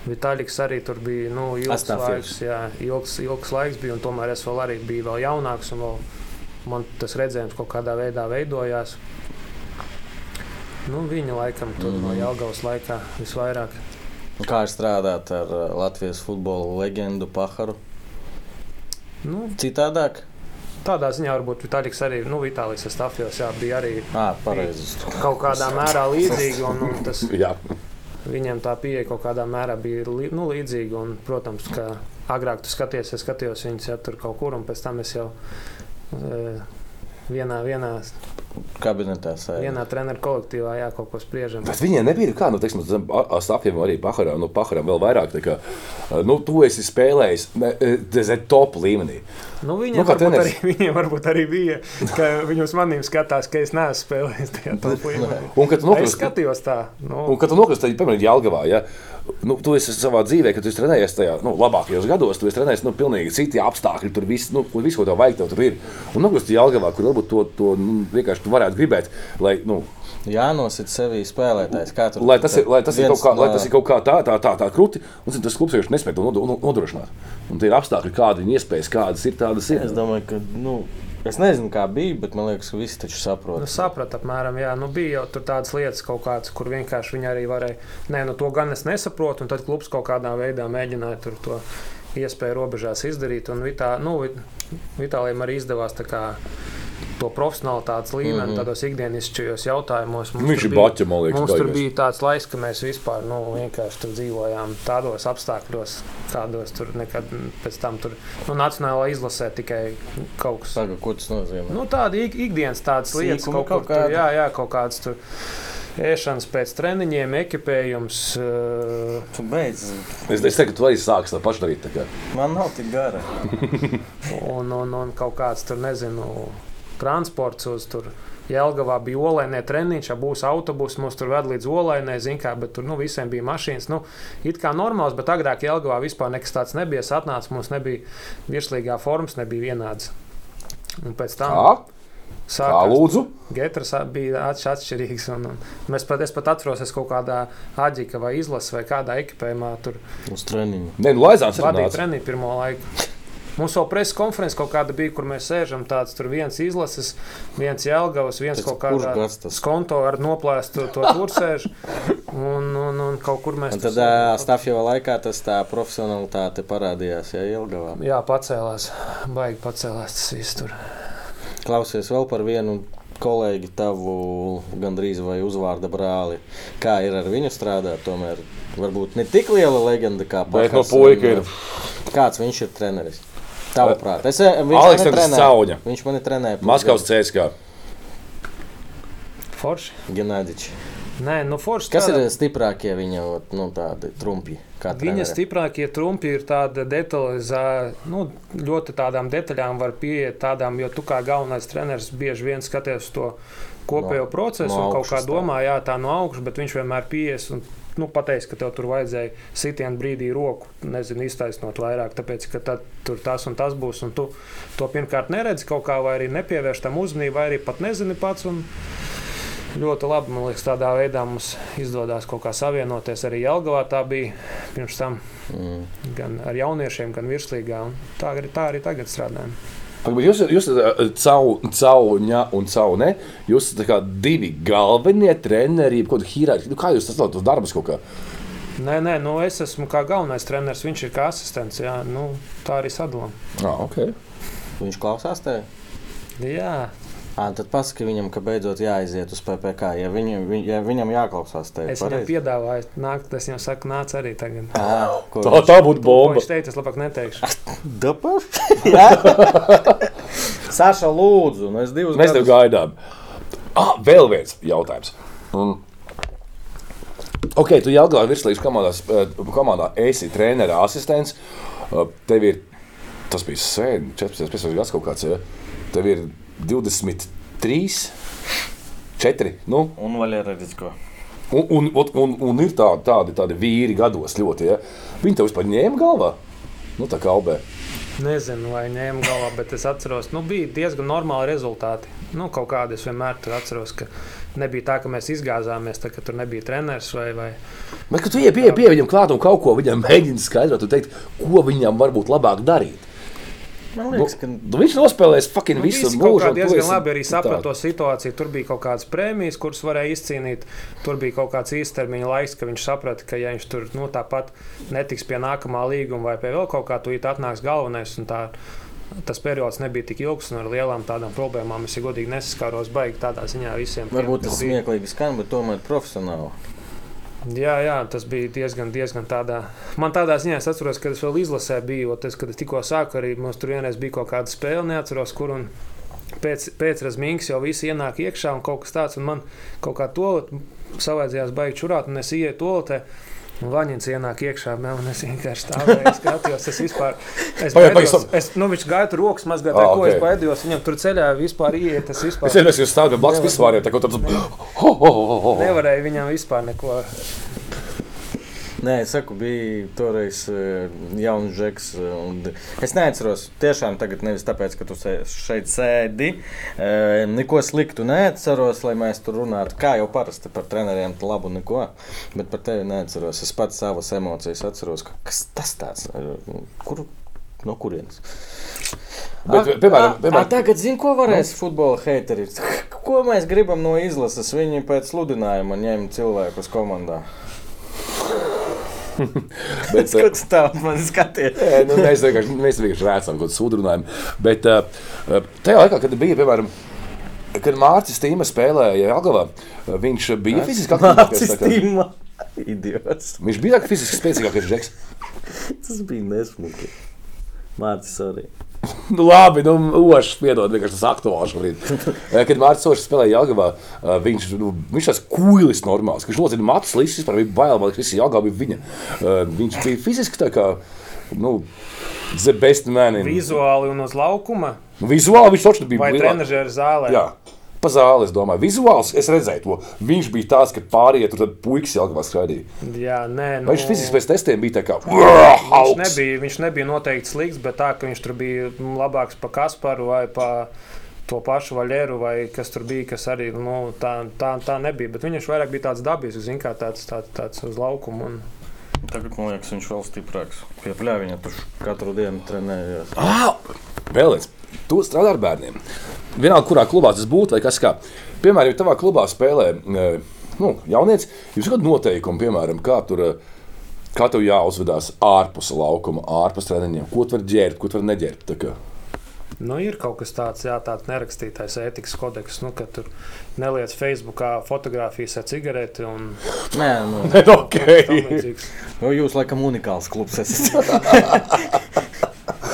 Vitāļiks arī tur bija nu, ilgs, laiks, jā, ilgs, ilgs laiks, bija, un tomēr es vēl arī biju vēl jaunāks. un Vēl man tas redzējums kaut kādā veidā veidojās. Nu, viņa laikam tur mm. no Mhm. Jālgavas laikā visvairāk. Kā ir strādāt ar uh, Latvijas futbola leģendu Paharu? Nu, Citādāk? Tādā ziņā varbūt Vitāļiks arī, nu, Vitālijas jā, bija arī Ah, pareizi. kaut kādā mērā līdzīga. Un, un tas, Jā, viņiem tā pieeja kaut kādā mērā bija nu, līdzīga. Un, protams, ka agrāk tu skaties, es skatījos viņus ja, tur kaut kur, un pēc tam es jau e, vienā, vienā, Kabinetā sēž. vienā treneru kolektīvā jā, kaut ko spriežam. Bet viņiem nebija kā, nu, teiksim, Astafiem arī Paharam, nu, Paharam vēl vairāk. tā Kā, nu, tu esi spēlējis, ne, e, tas ir top līmenī. Nu, viņiem, Nu, nu, kā varbūt arī, viņiem varbūt arī bija, ka viņi uz maniem skatās, ka es neesmu spēlējis tajā top līmenī. Un, kad tu Es nokļūsi, tā, nu, un, kad tu nokļūsi, tad, piemēram, Jālgavā, ja, Nu, tu esi savā dzīvē, kad tu esi trenējies tajā nu, labākajos gados, tu esi trenējies nu, pilnīgi citi apstākļi. Tur viss, nu, viss, ko tev vajag, tev tur ir. Un nokļūst Jālgavā, kur varbūt to, to nu, vienkārši tu varētu gribēt, lai, nu, Jānosit sevī spēlētājs. Kā tur lai tas ir, lai tas ir, kā, no- lai tas ir kaut kā tā, tā, tā, tā krūti, un zin, tas klubs vienkārši nespēja to nodrošināt. Un tie ir apstākļi, kādi viņi iespējas, kādas ir, tādas ir. Es domāju, ka. Nu, Es nezinu, kā bija, bet man liekas, ka visi taču saprot. Nu, sapratu, apmēram, jā, nu, bija jau tur tādas lietas, kaut kādas, kur vienkārši viņi arī varēja. Nē, nu, to gan es nesaprotu, un tad klubs kaut kādā veidā mēģināja tur to iespēju robežās izdarīt. Un Vitā, nu, Vitālijam arī izdevās tā kā to profesionālitātes līmeni, mm. -hmm. tādos ikdienišķajos jautājumos. Mums Viņš tur ir bija- baķa, man liekas, Mums tur baigais. bija tāds laiks, ka mēs vispār nu, vienkārši tur dzīvojām tādos apstākļos, kādos tur nekad pēc tam tur nu, nacionālā izlasē tikai kaut kas. Saga, ko tas nozīmē? Nu, tāda ik, ikdienas tādas lietas, Sīkumi kaut, kaut kaut kādi. Jā, jā, kaut kādas tur ēšanas pēc treniņiem, ekipējums. Uh, Tu beidz. Es, es teiktu, ka tu arī sāksi to pašu darīt. tā kā. Man nav tik gara. un, un, un kaut kāds tur, nezinu, transports uz tur. Jelgavā bija olainē treniņš, ja būs autobus, mums tur ved līdz olainē, zin kā, bet tur nu, visiem bija mašīnas. Nu, it kā normāls, bet agrāk Jelgavā vispār nekas tāds nebija. Es atnācu, mums nebija virslīgā formas, nebija vienāds. Un pēc tam Kā? Kā lūdzu? Getras bija atš- atšķirīgs. Un, un mēs pat, es pat atceros, es kaut kādā aģika vai izlasē vai kādā ekipējumā tur Uz treniņu. Nē, nu, Laizāns ir vadīja treniņu pirmo laiku. Mums jau preses konferences kaut kāda bija, kur mēs sēžam. Tāds tur viens izlases, viens jēlgavs, viens Tas kaut kādā skonto ar noplēstu to tur sēž. Un, un, un kaut kur mēs Un tad. Stāfjova laikā tas tā profesionalitāte parādījās, ja Ilgavā. Jā, pacēlās. Baigi pacēlās tas viss tur. Klausies vēl par vienu kolēģi tavu gandrīz vai uzvārda brāli. Kā ir ar viņu strādāt? Tomēr varbūt ne tik liela leģenda kā Bet no puika ir. Kāds viņš ir treneris? Tavuprāt, es, eh, viņš Aleksandrs trenē. Cauņa. Viņš mani trenēja. Maskavas CSK. Forši. Genadičs. Nē, nu forši. Kas strādā. ir stiprākie viņa nu, tādi trumpi? Viņa trenere? stiprākie trumpi ir tāda detalizēta, nu, ļoti tādām detaļām var pieiet tādām, jo tu kā galvenais treneris bieži vien skaties to kopējo No- procesu no un kaut kā augšas tā. domā, jā, tā no augšas, bet viņš vienmēr pieies un nu, pateiks, ka tev tur vajadzēja sitienu brīdī roku, nezinu, iztaisnot vairāk, tāpēc, ka tad tur tas un tas būs, un tu to pirmkārt neredzi kaut kā, vai arī nepievērš tam uzmanību, vai arī pat nezini pats. Un, Ļoti labi, man liekas, tādā veidā mums izdodas kaut kā savienoties. Arī Jelgavā tā bija pirms tam Mm. gan ar jauniešiem, gan virslīgā. un Tā arī, tā arī tagad strādājam. Jūs, jūs esat cauņa un caune. Jūs esat tā kā divi galvenie treneri, kaut kāda hierarhija. Nu, kā jūs tas tos darbus kaut kā? Nē, nē, nu es esmu kā galvenais treneris, viņš ir kā asistents. Jā, nu, tā arī sadalām. Ah, okay. Viņš klausās tevi? Jā, À, tad pasaki viņam, ka beidzot jāaiziet uz PPC. Ja, viņam, viņ, ja viņam jāklausās tevi, es viņam piedāvāju, nākt, es viņam saku, nāc arī tagad. À, Tā, tā būtu bomba. viņš teica, es labāk neteikšu. Dapa? Jā. Saša, lūdzu, nu es divus Mēs tev gaidām. Ah, vēl viens jautājums. Un... Ok, tu jau gāji virslīgas komandās, eh, komandā, esi treneris, asistents. Tev ir, tas bija sen, 14, 15 gads kaut kāds. Ja? Tev ir 23, 4. Nu, Un Valerijas. un, un, un, un, un ir tādi, tādi, tādi vīri gados ļoti. Ja? Viņi tev vispār ņēma galvā. Nu, tā kā albē. Nezinu, vai ņēmu galvā, bet es atceros, ka nu, bija diezgan normāli rezultāti. Nu, kaut kādi es vienmēr tur atceros, ka nebija tā, ka mēs izgāzāmies, tā, ka tur nebija treneris vai, vai Bet, kad tu ej pie, pie viņam klāt un kaut ko viņam mēģini skaidrot, tu teikt, ko viņam varbūt labāk darīt. Man Nu, liekas, ka nu, viņš nospēlēs fucking Nu, visu mūžu. tu diezgan labi arī nu, saprata to situāciju. Tur bija kaut kādas prēmijas, kuras varēja izcīnīt. Tur bija kaut kāds īstermiņa laiks, ka viņš saprata, ka ja viņš tur nu, tāpat netiks pie nākamā līguma vai pie vēl kaut kā, tad atnāks galvenais. un Tā, tas periods nebija tik ilgs un ar lielām tādām problēmām es ja godīgi nesaskāros. Baigi tādā ziņā visiem. varbūt tas smieklīgi skan, bet tomēr profesionāli. Jā, jā, tas bija diezgan, diezgan tādā. Man tādā ziņā es atceros, kad es vēl izlasē biju, tas, kad es tikko sāku, arī mums tur vienreiz bija kaut kāda spēle, neatceros, kur. Un pēc, pēc razmīgas jau viss ienāk iekšā un kaut kas tāds, un man kaut kā to savaidzījās baigi čurāt, un es ieju to te. Un Vaņins ienāk iekšā, un es vienkārši stāvēju, skatījos. Es vispār. Es stop. es, nu, viņš gāja tur rokas mazgāt, Ah, ko ok. es baidījos. Viņam tur ceļā vispār iet. Es vispār Es nezinu, kas stāv blakus vispār. Tā kā tāds - ho, ho, ho, ho, ho. nevarēju viņam vispār neko. Nē, es saku, bija toreiz uh, jauns žeks. Uh, es neatceros, tiešām tagad nevis tāpēc, ka tu šeit sēdi. Uh, neko sliktu neatceros, lai mēs tur runātu. Kā jau parasti par treneriem, labu neko. Bet par tevi neatceros. Es pats savas emocijas atceros. Kas tas tāds? Kur, no kurienes? Bet, a, piemēram, piemēram, a, tagad zinu, ko varēs nu? futbola heiteri. Ko mēs gribam no izlases? Viņi pēc sludinājuma ņem cilvēkus komandā. Bet, uh, Kāds tā man skaties? nu, mēs vienkārši, mēs vienkārši rēcam kaut kādu sūdrunājumu. Bet uh, tajā laikā, kad bija, piemēram, kad Mārcis Tīma spēlēja Jelgavā, viņš bija fiziski aktīvs. Idiots. Viņš bija fiziski spēcīgākais žeks. Tas bija nesmuki. Mārcis arī. Nu, labi, nu, Ošs, piedod, vienkārši tas aktuāls šobrīd. Kad Mārcis Ošs spēlēja Jāgavā, viņš, nu, viņš tas kuilis normāls, viņš locina matus līdz vispār bija bail, man liekas, Jāgavā bija viņa. Viņš bija fiziski tā kā, nu, the best man. In... Vizuāli un uz laukuma. Vizuāli viņš taču bija. Vai trenežera zālē? Jā zāli. Es domāju, vizuāls es redzēju to. Viņš bija tāds, ka pārējie tur puikas jau skraidīja. Jā, nē, nu, viņš fiziski pēc testiem bija tā kā viņš nebija, viņš nebija noteikti slikts, bet tā, ka viņš tur bija labāks pa Kasparu vai pa to pašu vaļēru, vai kas tur bija, kas arī nu, tā, tā, tā nebija. Bet viņš vairāk bija tāds dabisks, zin, kā tāds, tāds, tāds uz laukumu. Un... Tagad man liekas, viņš vēl stiprāks. Pie pļāviņa tur katru dienu trenējās. Ah, vēl viens. Tu strādā ar bērniem vienalga, kurā klubā tas būtu, vai kas kā. Piemēram, ja tavā klubā spēlē e, nu, jaunieci, jums ir kādi noteikumi, piemēram, kā tur. E, kā tev jāuzvedās ārpus laukuma, ārpus treniņiem? Ko tu vari ģērbt, ko tu vari neģērbt? Nu, ir kaut kas tāds, jā, tāds nerakstītais ētikas kodeks, nu, ka tur neliec Facebookā fotografijas ar cigareti. Un... Nē, nu, Nē, okay. nu, jūs laikam unikāls klubs esat.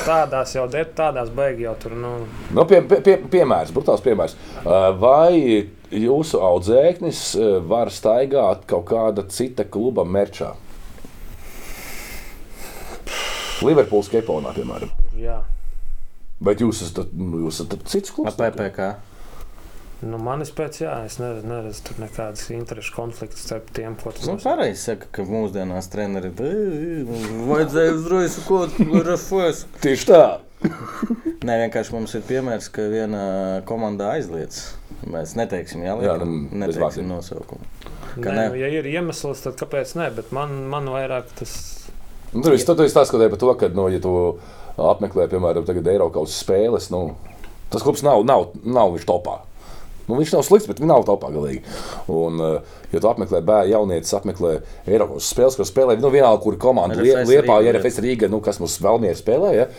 tādās jau der, tādās beigas jau tur. Nu. Nu, pie, pie, piemērs, brutāls piemērs. Vai jūsu audzēknis var staigāt kaut kāda cita kluba merčā? Liverpools Keponā, piemēram. Jā. Bet jūs esat, nu, jūs esat cits klubs? PPC. Nu, manis pēc, jā, es neredzu, neredzu tur nekādas interešu konfliktus starp tiem, ko tas nu, pareizi saka, ka mūsdienās treneri vajadzēja uzreiz kaut ko RFS. Tieši tā. Nē, vienkārši mums ir piemērs, ka viena komanda aizliedz. Mēs neteiksim, jā, jā nu, neteiksim nosaukumu. Nē, ne? nu, ja ir iemesls, tad kāpēc ne? Bet man, man vairāk tas. Nu, tur viss tas skatoties par to, ka, nu, ja tu apmeklē, piemēram, Eiropas spēles, nu, tas klubs nav, nav, nav viņš topā. Nu, viņš nav slikts, bet viņš nav topā galīgi. Un, uh, ja tu apmeklē bērnu, jaunietis apmeklē Eiropas spēles, ko spēlē, nu, vienalga, kur komanda liepā, ja RFS Rīga, nu, kas mums vēl mierīgi spēlē. Ja?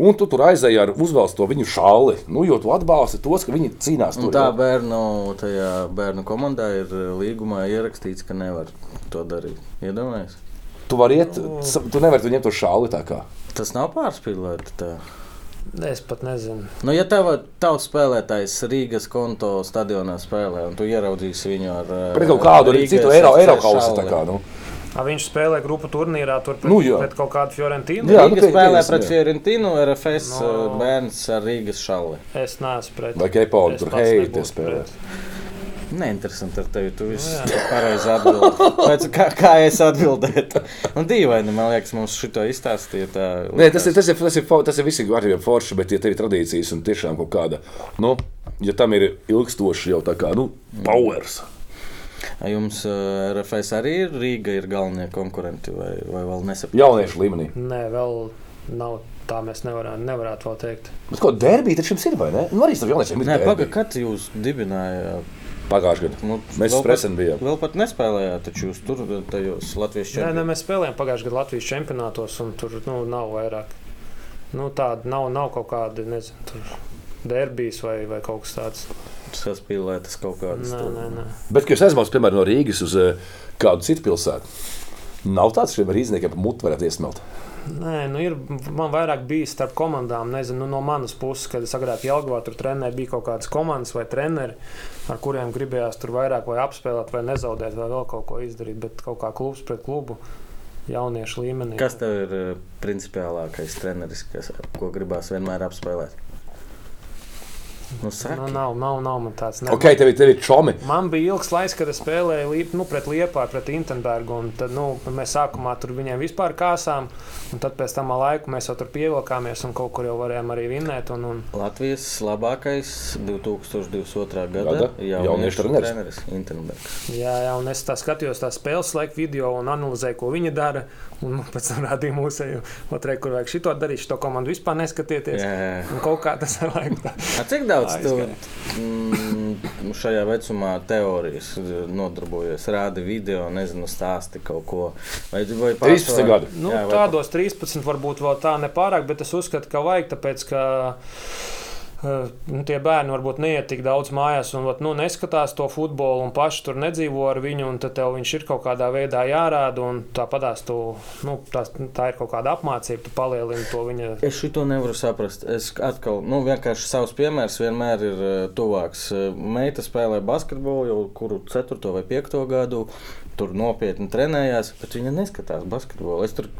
Un tu tur aizēji ar uzvelc to viņu šāli, nu, jo tu atbalsti tos, ka viņi cīnās. Tur, tā bērnu, bērnu komandā ir eh, līgumā ierakstīts, ka nevar to darīt. Iedomājies? Tu vari iet, tu nevari ņemt to šāli tā kā. Tas nav pārspīlēti. Es pat nezinu. Nu, ja tev tavs spēlētājs Rīgas konto stadionā spēlē, un tu ieraudzīsi viņu ar pret kaut kādu arī citu eiro, eiro kausu. Kā, nu. A, viņš spēlē grupu turnīrā, tur pret, nu, jā. pret kaut kādu Fiorentinu. Jā, Rīga nu, spēlē pret Fiorentinu, RFS no, bērns ar Rīgas šalli. Es neesmu pret. Vai Kepauli tur heiti spēlē? Pret. Neinteresanti ar tevi. Tu viss nu pareizi atbildēji. Kā, kā es atbildētu? Un dīvaini, man liekas, mums šito izstāstīja. Tā, Nē, tas ir, tas ir, tas ir, tas ir visi gari forši, bet ja tev ir tradīcijas un tiešām kaut kāda, nu, ja tam ir ilgstoši jau tā kā, nu, powers. Jums uh, RFS arī ir Rīga, ir galvenie konkurenti vai, vai vēl nesaprotat? Jauniešu līmenī. Nē, vēl nav tā mēs nevarētu, nevarētu vēl teikt. Bet ko derbija taču jums ir, vai ne? Nu, arī tas jauniešiem ir. Nē, pagaidi, kad jūs dibinājāt Pagājušajā gadā nu, mēs presam bijām. Vēl pat nespēlējāt, taču jūs tur tajos Latvijas čempionātos. Nē, nē, mēs spēlējām pagājušajā gadā Latvijas čempionātos, un tur nu, nav vairāk. Nu, tāda nav, nav kaut kāda, nezinu, derbijas vai, vai kaut kas tāds. Saspīlētas kaut kādas. Nē, nē, nē. Bet, kad jūs aizbraucat, piemēram, no Rīgas uz eh, kādu citu pilsētu, nav tāds, ka rīzniekiem pa mutu varētu iesmelt. Nē, nu ir, man vairāk bija starp komandām. Nezinu, nu, no manas puses, kad es agrāk Jelgavā tur trenēju, bija kaut kādas komandas vai treneri, ar kuriem gribējās tur vairāk vai apspēlēt, vai nezaudēt, vai vēl kaut ko izdarīt. Bet kaut kā klubs pret klubu jauniešu līmenī. Kas tev ir eh, principiālākais treneris, kas, ko gribās vienmēr apspēlēt? Nu. Nu, nav, nav, nav man tāds. Ne, Ok, tev ir, tev ir čomi. Man bija ilgs laiks, kad es spēlēju liep, nu, pret Liepāju, pret Intenbergu. un Tad, nu, mēs sākumā tur viņiem vispār kāsām, un tad pēc tam laiku mēs jau tur pievilkāmies un kaut kur jau varējām arī vinnēt. Un, un, Latvijas labākais 2022. gada Gada jauniešu treneris. treneris Intenbergs. jā, jā, un es tā skatījos tās spēles laika video un analizēju, ko viņi dara. Un man pēc tam rādīja mūsu otrē, kur vajag šito darīt, šo komandu vispār neskatieties. Jā, jā. Un kaut kā tas ar laiku tā. A, cik daudz tu mm, šajā vecumā teorijas nodarbojies? Rādi video, nezinu, stāsti kaut ko. Vai, vai 13 gadi. Nu, Jā, vai- tādos 13 varbūt vēl tā nepārāk, bet es uzskatu, ka vajag, tāpēc ka nu, tie bērni varbūt neiet tik daudz mājās un vat, nu, neskatās to futbolu un paši tur nedzīvo ar viņu. un Tad tev viņš ir kaut kādā veidā jārāda un tāpatās tu, nu, tā, tā ir kaut kāda apmācība, tu palielini to viņa. Es šo nevaru saprast. Es atkal, nu, vienkārši savs piemērs vienmēr ir uh, tuvāks. Uh, Meita spēlē basketbolu jau kuru 4. vai 5. gadu. Tur nopietni trenējās, bet viņa neskatās basketbolu. Es tur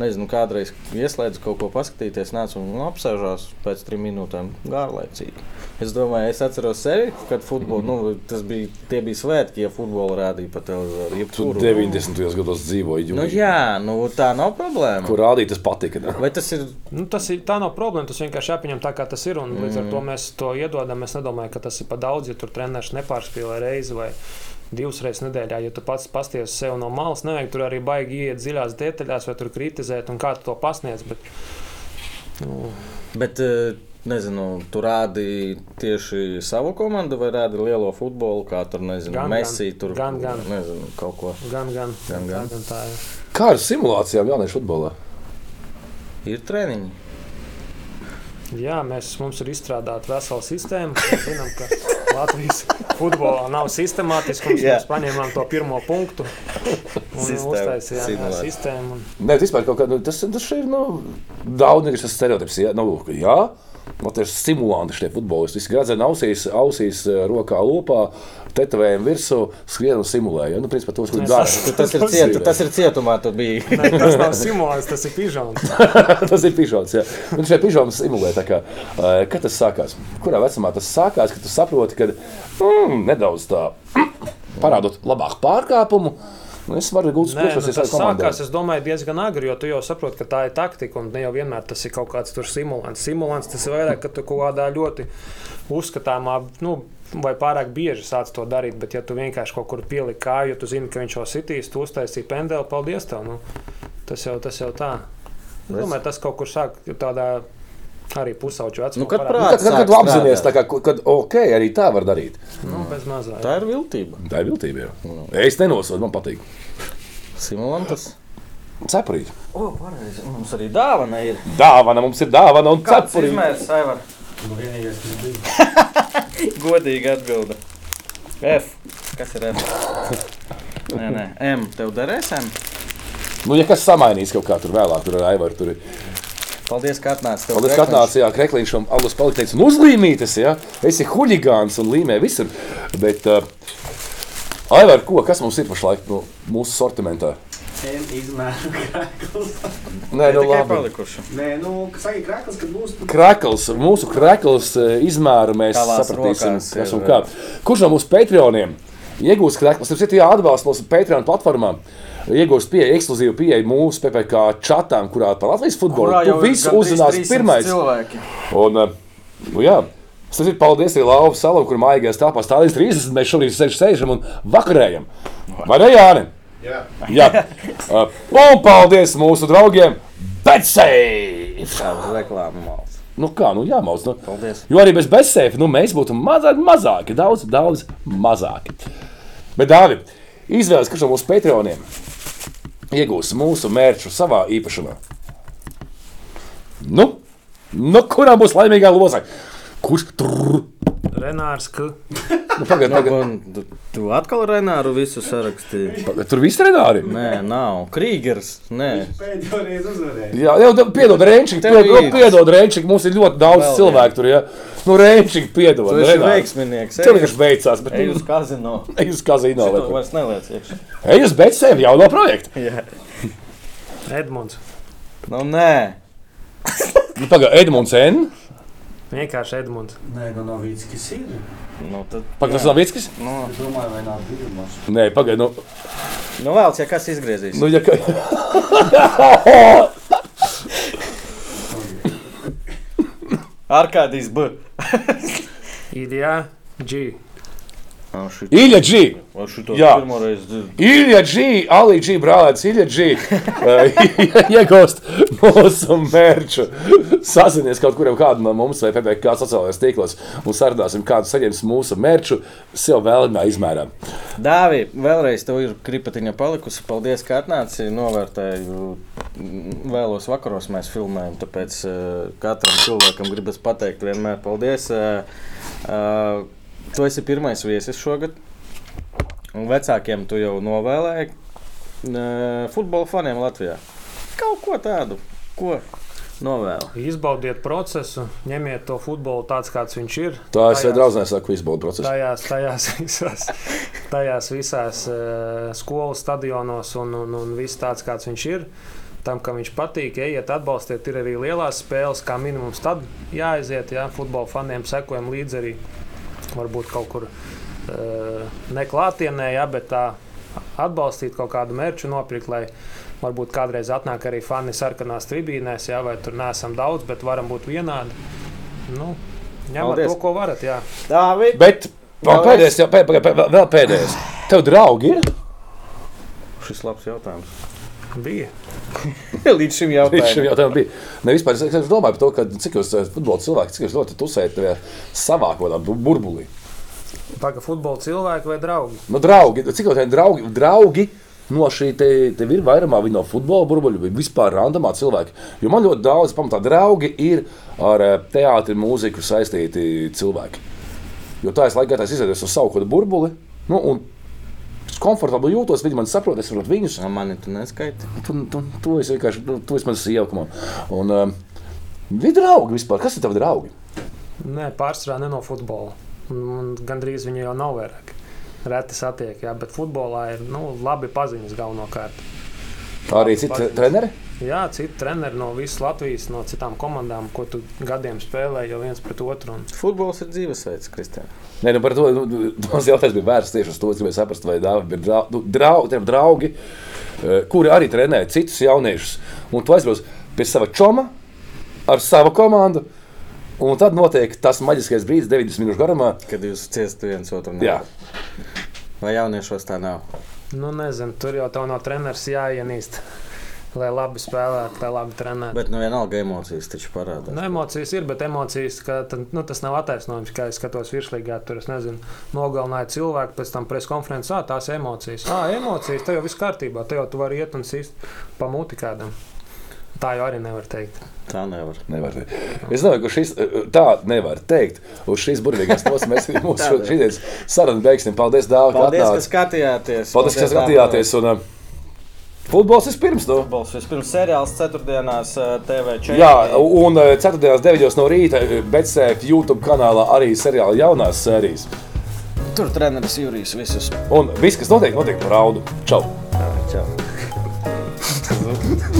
nezinu, kādreiz ieslēdzu kaut ko paskatīties, nācu un apsēžos pēc trim minūtēm gārlaicīgi. Es domāju, es atceros sevi, kad futbolu, nu, tas bija, tie bija svētki, ja futbolu rādīja pa televizoru. Tu jebkuru. 90. gados dzīvoji. Nu, jā, nu, tā nav problēma. Kur rādīt, tas patika. Ne? Vai tas ir Nu, tas ir, tā nav problēma. Tas vienkārši jāpieņem tā, kā tas ir. un Līdz ar to mēs to iedodam. Es nedomāju, ka tas ir par daudz, ja tur treneris nepārspīlē reizi vai divas reizes nedēļā. Ja tu pats pasties sev no malas, nevajag tur arī baigi iet dziļās detaļās vai tur kritizēt, un kā tu to pasniedz. Bet, nu, Bet, eh, nezinu, tu rādi tieši savu komandu vai rādi lielo futbolu, kā tur, nezinu, Gan, gan. Messi, tur Gan, gan. Nezinu, kaut ko. gan, gan, Gan, gan. Tā, gan tā, jā. Kā ar simulācijām jauniešu futbolā? Ir treniņi. Jā, mēs, mums ir izstrādāta vesela sistēma. Zinām, ka Latvijas futbolā nav sistemātiskums. Mēs paņēmām to pirmo punktu un Sistēmu, uztaisījām sistēmu. Nē, tas vispār kaut kā, nu, tas, tas ir nu, daudz nekas stereotips. Jā, nu, jā. Nu, tie ir simulanti, šie futbolisti. Visi gradzeni ausīs, ausīs, eh, rokā lopā, tetovējumi virsū, skrien un simulē. Ja? Nu, principā, tos, Mēs- dara. Tu, tas, ir ciet, tas ir cietumā, tu biji. ne, tas nav simulāts, tas ir pižons. tas ir pižons. Jā. Un šie pižoni simulē. tā Kā, eh, kad tas sākās? Kurā vecumā tas sākās? Kad tu saproti, ka mm, nedaudz tā parādot labāku pārkāpumu, nu, es varu gūt Nē, nu, tas sākās, es domāju, diezgan agri, jo tu jau saproti, ka tā ir taktika, un ne jau vienmēr tas ir kaut kāds tur simulants. Simulants tas ir vairāk, ka tu kaut kādā ļoti uzskatāmā, nu, vai pārāk bieži sāc to darīt, bet ja tu vienkārši kaut kur pieliki kāju, jo tu zini, ka viņš jau sitīs, tu uztaisīji pendeli, paldies tev. Nu, tas, jau, tas jau tā. Es domāju, tas kaut kur sāk tādā arī pusauģu vecumā. Nu, kad parādās. Nu, Kad, strādāt. ka kad, ok, arī tā var darīt. Nu, bez mazā. Tā ir viltība. Tā ir viltība. jau. Es nenosodu, man patīk. Simulantas. Cepurīt. O, pareizi. Mums arī dāvana ir. Dāvana mums ir dāvana un Kāds cepurīt. izmērs, Aivar? Nu, vienīgais, kas bija. Godīgi atbilda. F. Kas ir F? Nē, nē, M. Tev derēs M. Nu, ja kas samainīs kaut kā tur vēlāk, tur ar Aivaru. Tur ir. Paldies, ka atnācāt. Tev Paldies, ka atnācāt, jā, krekliņš un alus palikteicis un uzlīmītas, jā. Esi huligāns un līmē visur. Bet, uh, Aivar, ko, kas mums ir pašlaik nu, mūsu sortimentā? Izmēru krāklis. Nē, nu labi. palikuši. Nē, nu, kas saka, krāklis, kad būs. Krekls, mūsu krekls eh, izmēru mēs Tavās sapratīsim, rokās kas ir, un kā. Kurš no mūsu Patreoniem iegūs krekls? Tur ir jāatbalsta mūsu Patreon platformām. Iegūst pieeja, ekskluzīvu pieeju mūsu PPC chatām, kurā par Latvijas futbolu Kurā tu jau ir visu gandrīz uzzinās 300 pirmais. Cilvēki. Un, eh, nu, jā, tas ir paldies arī Lauva salam, kur mājīgās tāpā stāvīs 30. Mēs šobrīd sēž, sēžam un vakarējam. Vai ne, Jāni? Jā. Jā. Uh, un paldies mūsu draugiem! Betsei! Reklāmas mals. Nu kā, nu jāmauc. Nu. Paldies. Jo arī bez bezsēfa nu, mēs būtu mazāk, mazāki, daudz, daudz mazāki. Bet, Dārvi, izvēlēties, kurš no mūsu patroniem iegūs mūsu mērķu savā īpašumā. Nu, nu kurā būs laimīgā loza? Kurš tur? Renārs, ka Nu, pagad, Nu, pagad, un tu, atkal Renāru visu sarakstīji? pagad, tur viss trenāri. Nē, nav. Krīgers. Nē. Pēdējo reizi uzvarēja. Jā, jau piedod, Rēnčik, Tev piedod, piedod Rēnčik, mums ir ļoti daudz Vēl cilvēku tur. Ja? Nu, Rēnčik, piedod. Tu esi Renāri. veiksminieks. Tev vienkārši beigās, bet Ej uz kazino. Ej uz kazino. Kur. vairs neliec iekšā. Ej uz bezsēfa jauno projektu. Jā. Edmunds. Nu, nē. Nu, Pagaid, Edmunds N. Vienkārši Edmunds. Nē, nu kas ir. Nu, tad, Pagaid, tas jā. nav Vitskis? Nu, Es domāju, vai nav pirmās. Nē, pagaid. Nu, nu vēl, ja kas izgriezīs. nu, ja ka... Arkādijas B. Idijā, G. Ilja G! Jā. pirmo reizi dzirdu. Ilja G! Ali G! Brālēts Ilja G! eh, Iegūst mūsu mērķu. Sazinies kaut kuram kādu no mums vai PPC sociālajos tīklos un sarunāsim, kādu saņems mūsu mērķu sev vēlamā izmērā. Dāvi, vēlreiz tev ir kripatiņa palikusi. Paldies, ka atnāci. Novērtēju. Vēlos vakaros mēs filmējam, tāpēc uh, katram cilvēkam gribas pateikt vienmēr paldies. Uh, uh, tu esi pirmais viesis šogad. Un vecākiem tu jau novēlēji uh, futbola faniem Latvijā. Kaut ko tādu, ko novēlu. Izbaudiet procesu, ņemiet to futbolu tāds, kāds viņš ir. Tā es jau draudzēju, saku, izbaudu procesu. Tajās, tajās visās, tajās visās uh, skolas stadionos un, un, un viss tāds, kāds viņš ir. Tam, kam viņš patīk, ejiet, atbalstiet. Ir arī lielās spēles, kā minimums. Tad jāaiziet, jā, futbola faniem sekojam līdzi arī. Varbūt kaut kur neklātienē, jā, bet tā atbalstīt kaut kādu mērķu, nopirkt, lai varbūt kādreiz atnāk arī fani sarkanās tribīnēs, jā, vai tur neesam daudz, bet varam būt vienādi. Nu, Paldies. to, ko varat. Jā. Dāvi, Bet vēl pēdējais, vēl pēdējais. Tev draugi ir? šis labs jautājums. Bija. Līdz šim Līdz šim jautājumam. jautājumam bija. Ne, vispār, es, es domāju par to, ka, cik jūs esat futbola cilvēki, cik jūs ļoti tusējat savā kaut kādā bu- burbulī. Pagaidām, futbola cilvēki vai draugi? Nu, draugi, cik jau tādi draugi, draugi no šī te, tev ir vairumā no futbola burbuļu vai vispār randomā cilvēki. Jo man ļoti daudz pamatā draugi ir ar eh, teātri, mūziku saistīti cilvēki. Jo tā es laikā tā izveidoju uz savu kaut kādu burbuli. Nu, un komfortabli jūtos, viņi man saprot, es saprotu viņus. Mani tu neskaiti. Tu, tu, tu esi vienkārši tu, tu esi mans on. Un um, viņi draugi vispār. Kas ir tavi draugi? Nē, pārsvarā ne no futbola. Un, un gandrīz viņu jau nav vairāk. Reti satiek, jā, bet futbolā ir nu, labi paziņas galvenokārt. Arī citi treneri. Jā, citi treneri no visas Latvijas, no citām komandām, ko tu gadiem spēlē jau viens pret otru. Un... Futbols ir dzīvesveids, Kristēn. Nē, nu par to nu, tas jautājums bija vērsts tieši uz to, es gribēju saprast, vai dāvi ir draugi, nu, draugi, tiem draugi eh, kuri arī trenē citus jauniešus. Un tu aizbrauc pie sava čoma ar savu komandu. Un tad notiek tas maģiskais brīdis, 90 minūšu garumā. Kad jūs ciestat viens otru Jā. Vai jauniešos tā nav? Nu, nezinu, tur jau tev no treneris jāienīst. Lai labi spēlētu, lai labi trenētu. Bet nu vienalga emocijas taču parādās. Nu, emocijas ir, bet emocijas, ka, nu, tas nav attaisnojums. Kā es skatos virslīgā, tur es nezinu, nogalināju cilvēku, pēc tam preskonferencē, ah, tās emocijas. Ah, emocijas, te jau viss kārtībā, te jau tu vari iet un sist pa muti kādam. Tā jau arī nevar teikt. Tā nevar. Nevar teikt. Es domāju, ka šis eh, tā nevar teikt. Uz šīs burvīgās tos mēs mūsu šodienas sarunu beigsim. Paldies, Dāvā, ka Paldies, ka atnācāt. skatījāties. Paldies, ka skatījāties. Un, uh, Futbols vispirms. Nu. Futbols vispirms seriāls ceturtdienās eh, TV4. Jā, un uh, 4.9. no rīta Betsēta YouTube kanālā arī seriāla jaunās sērijas. Tur treneris Jurijs visus. Un viss, kas notiek, notiek par raudu. Čau! Čau.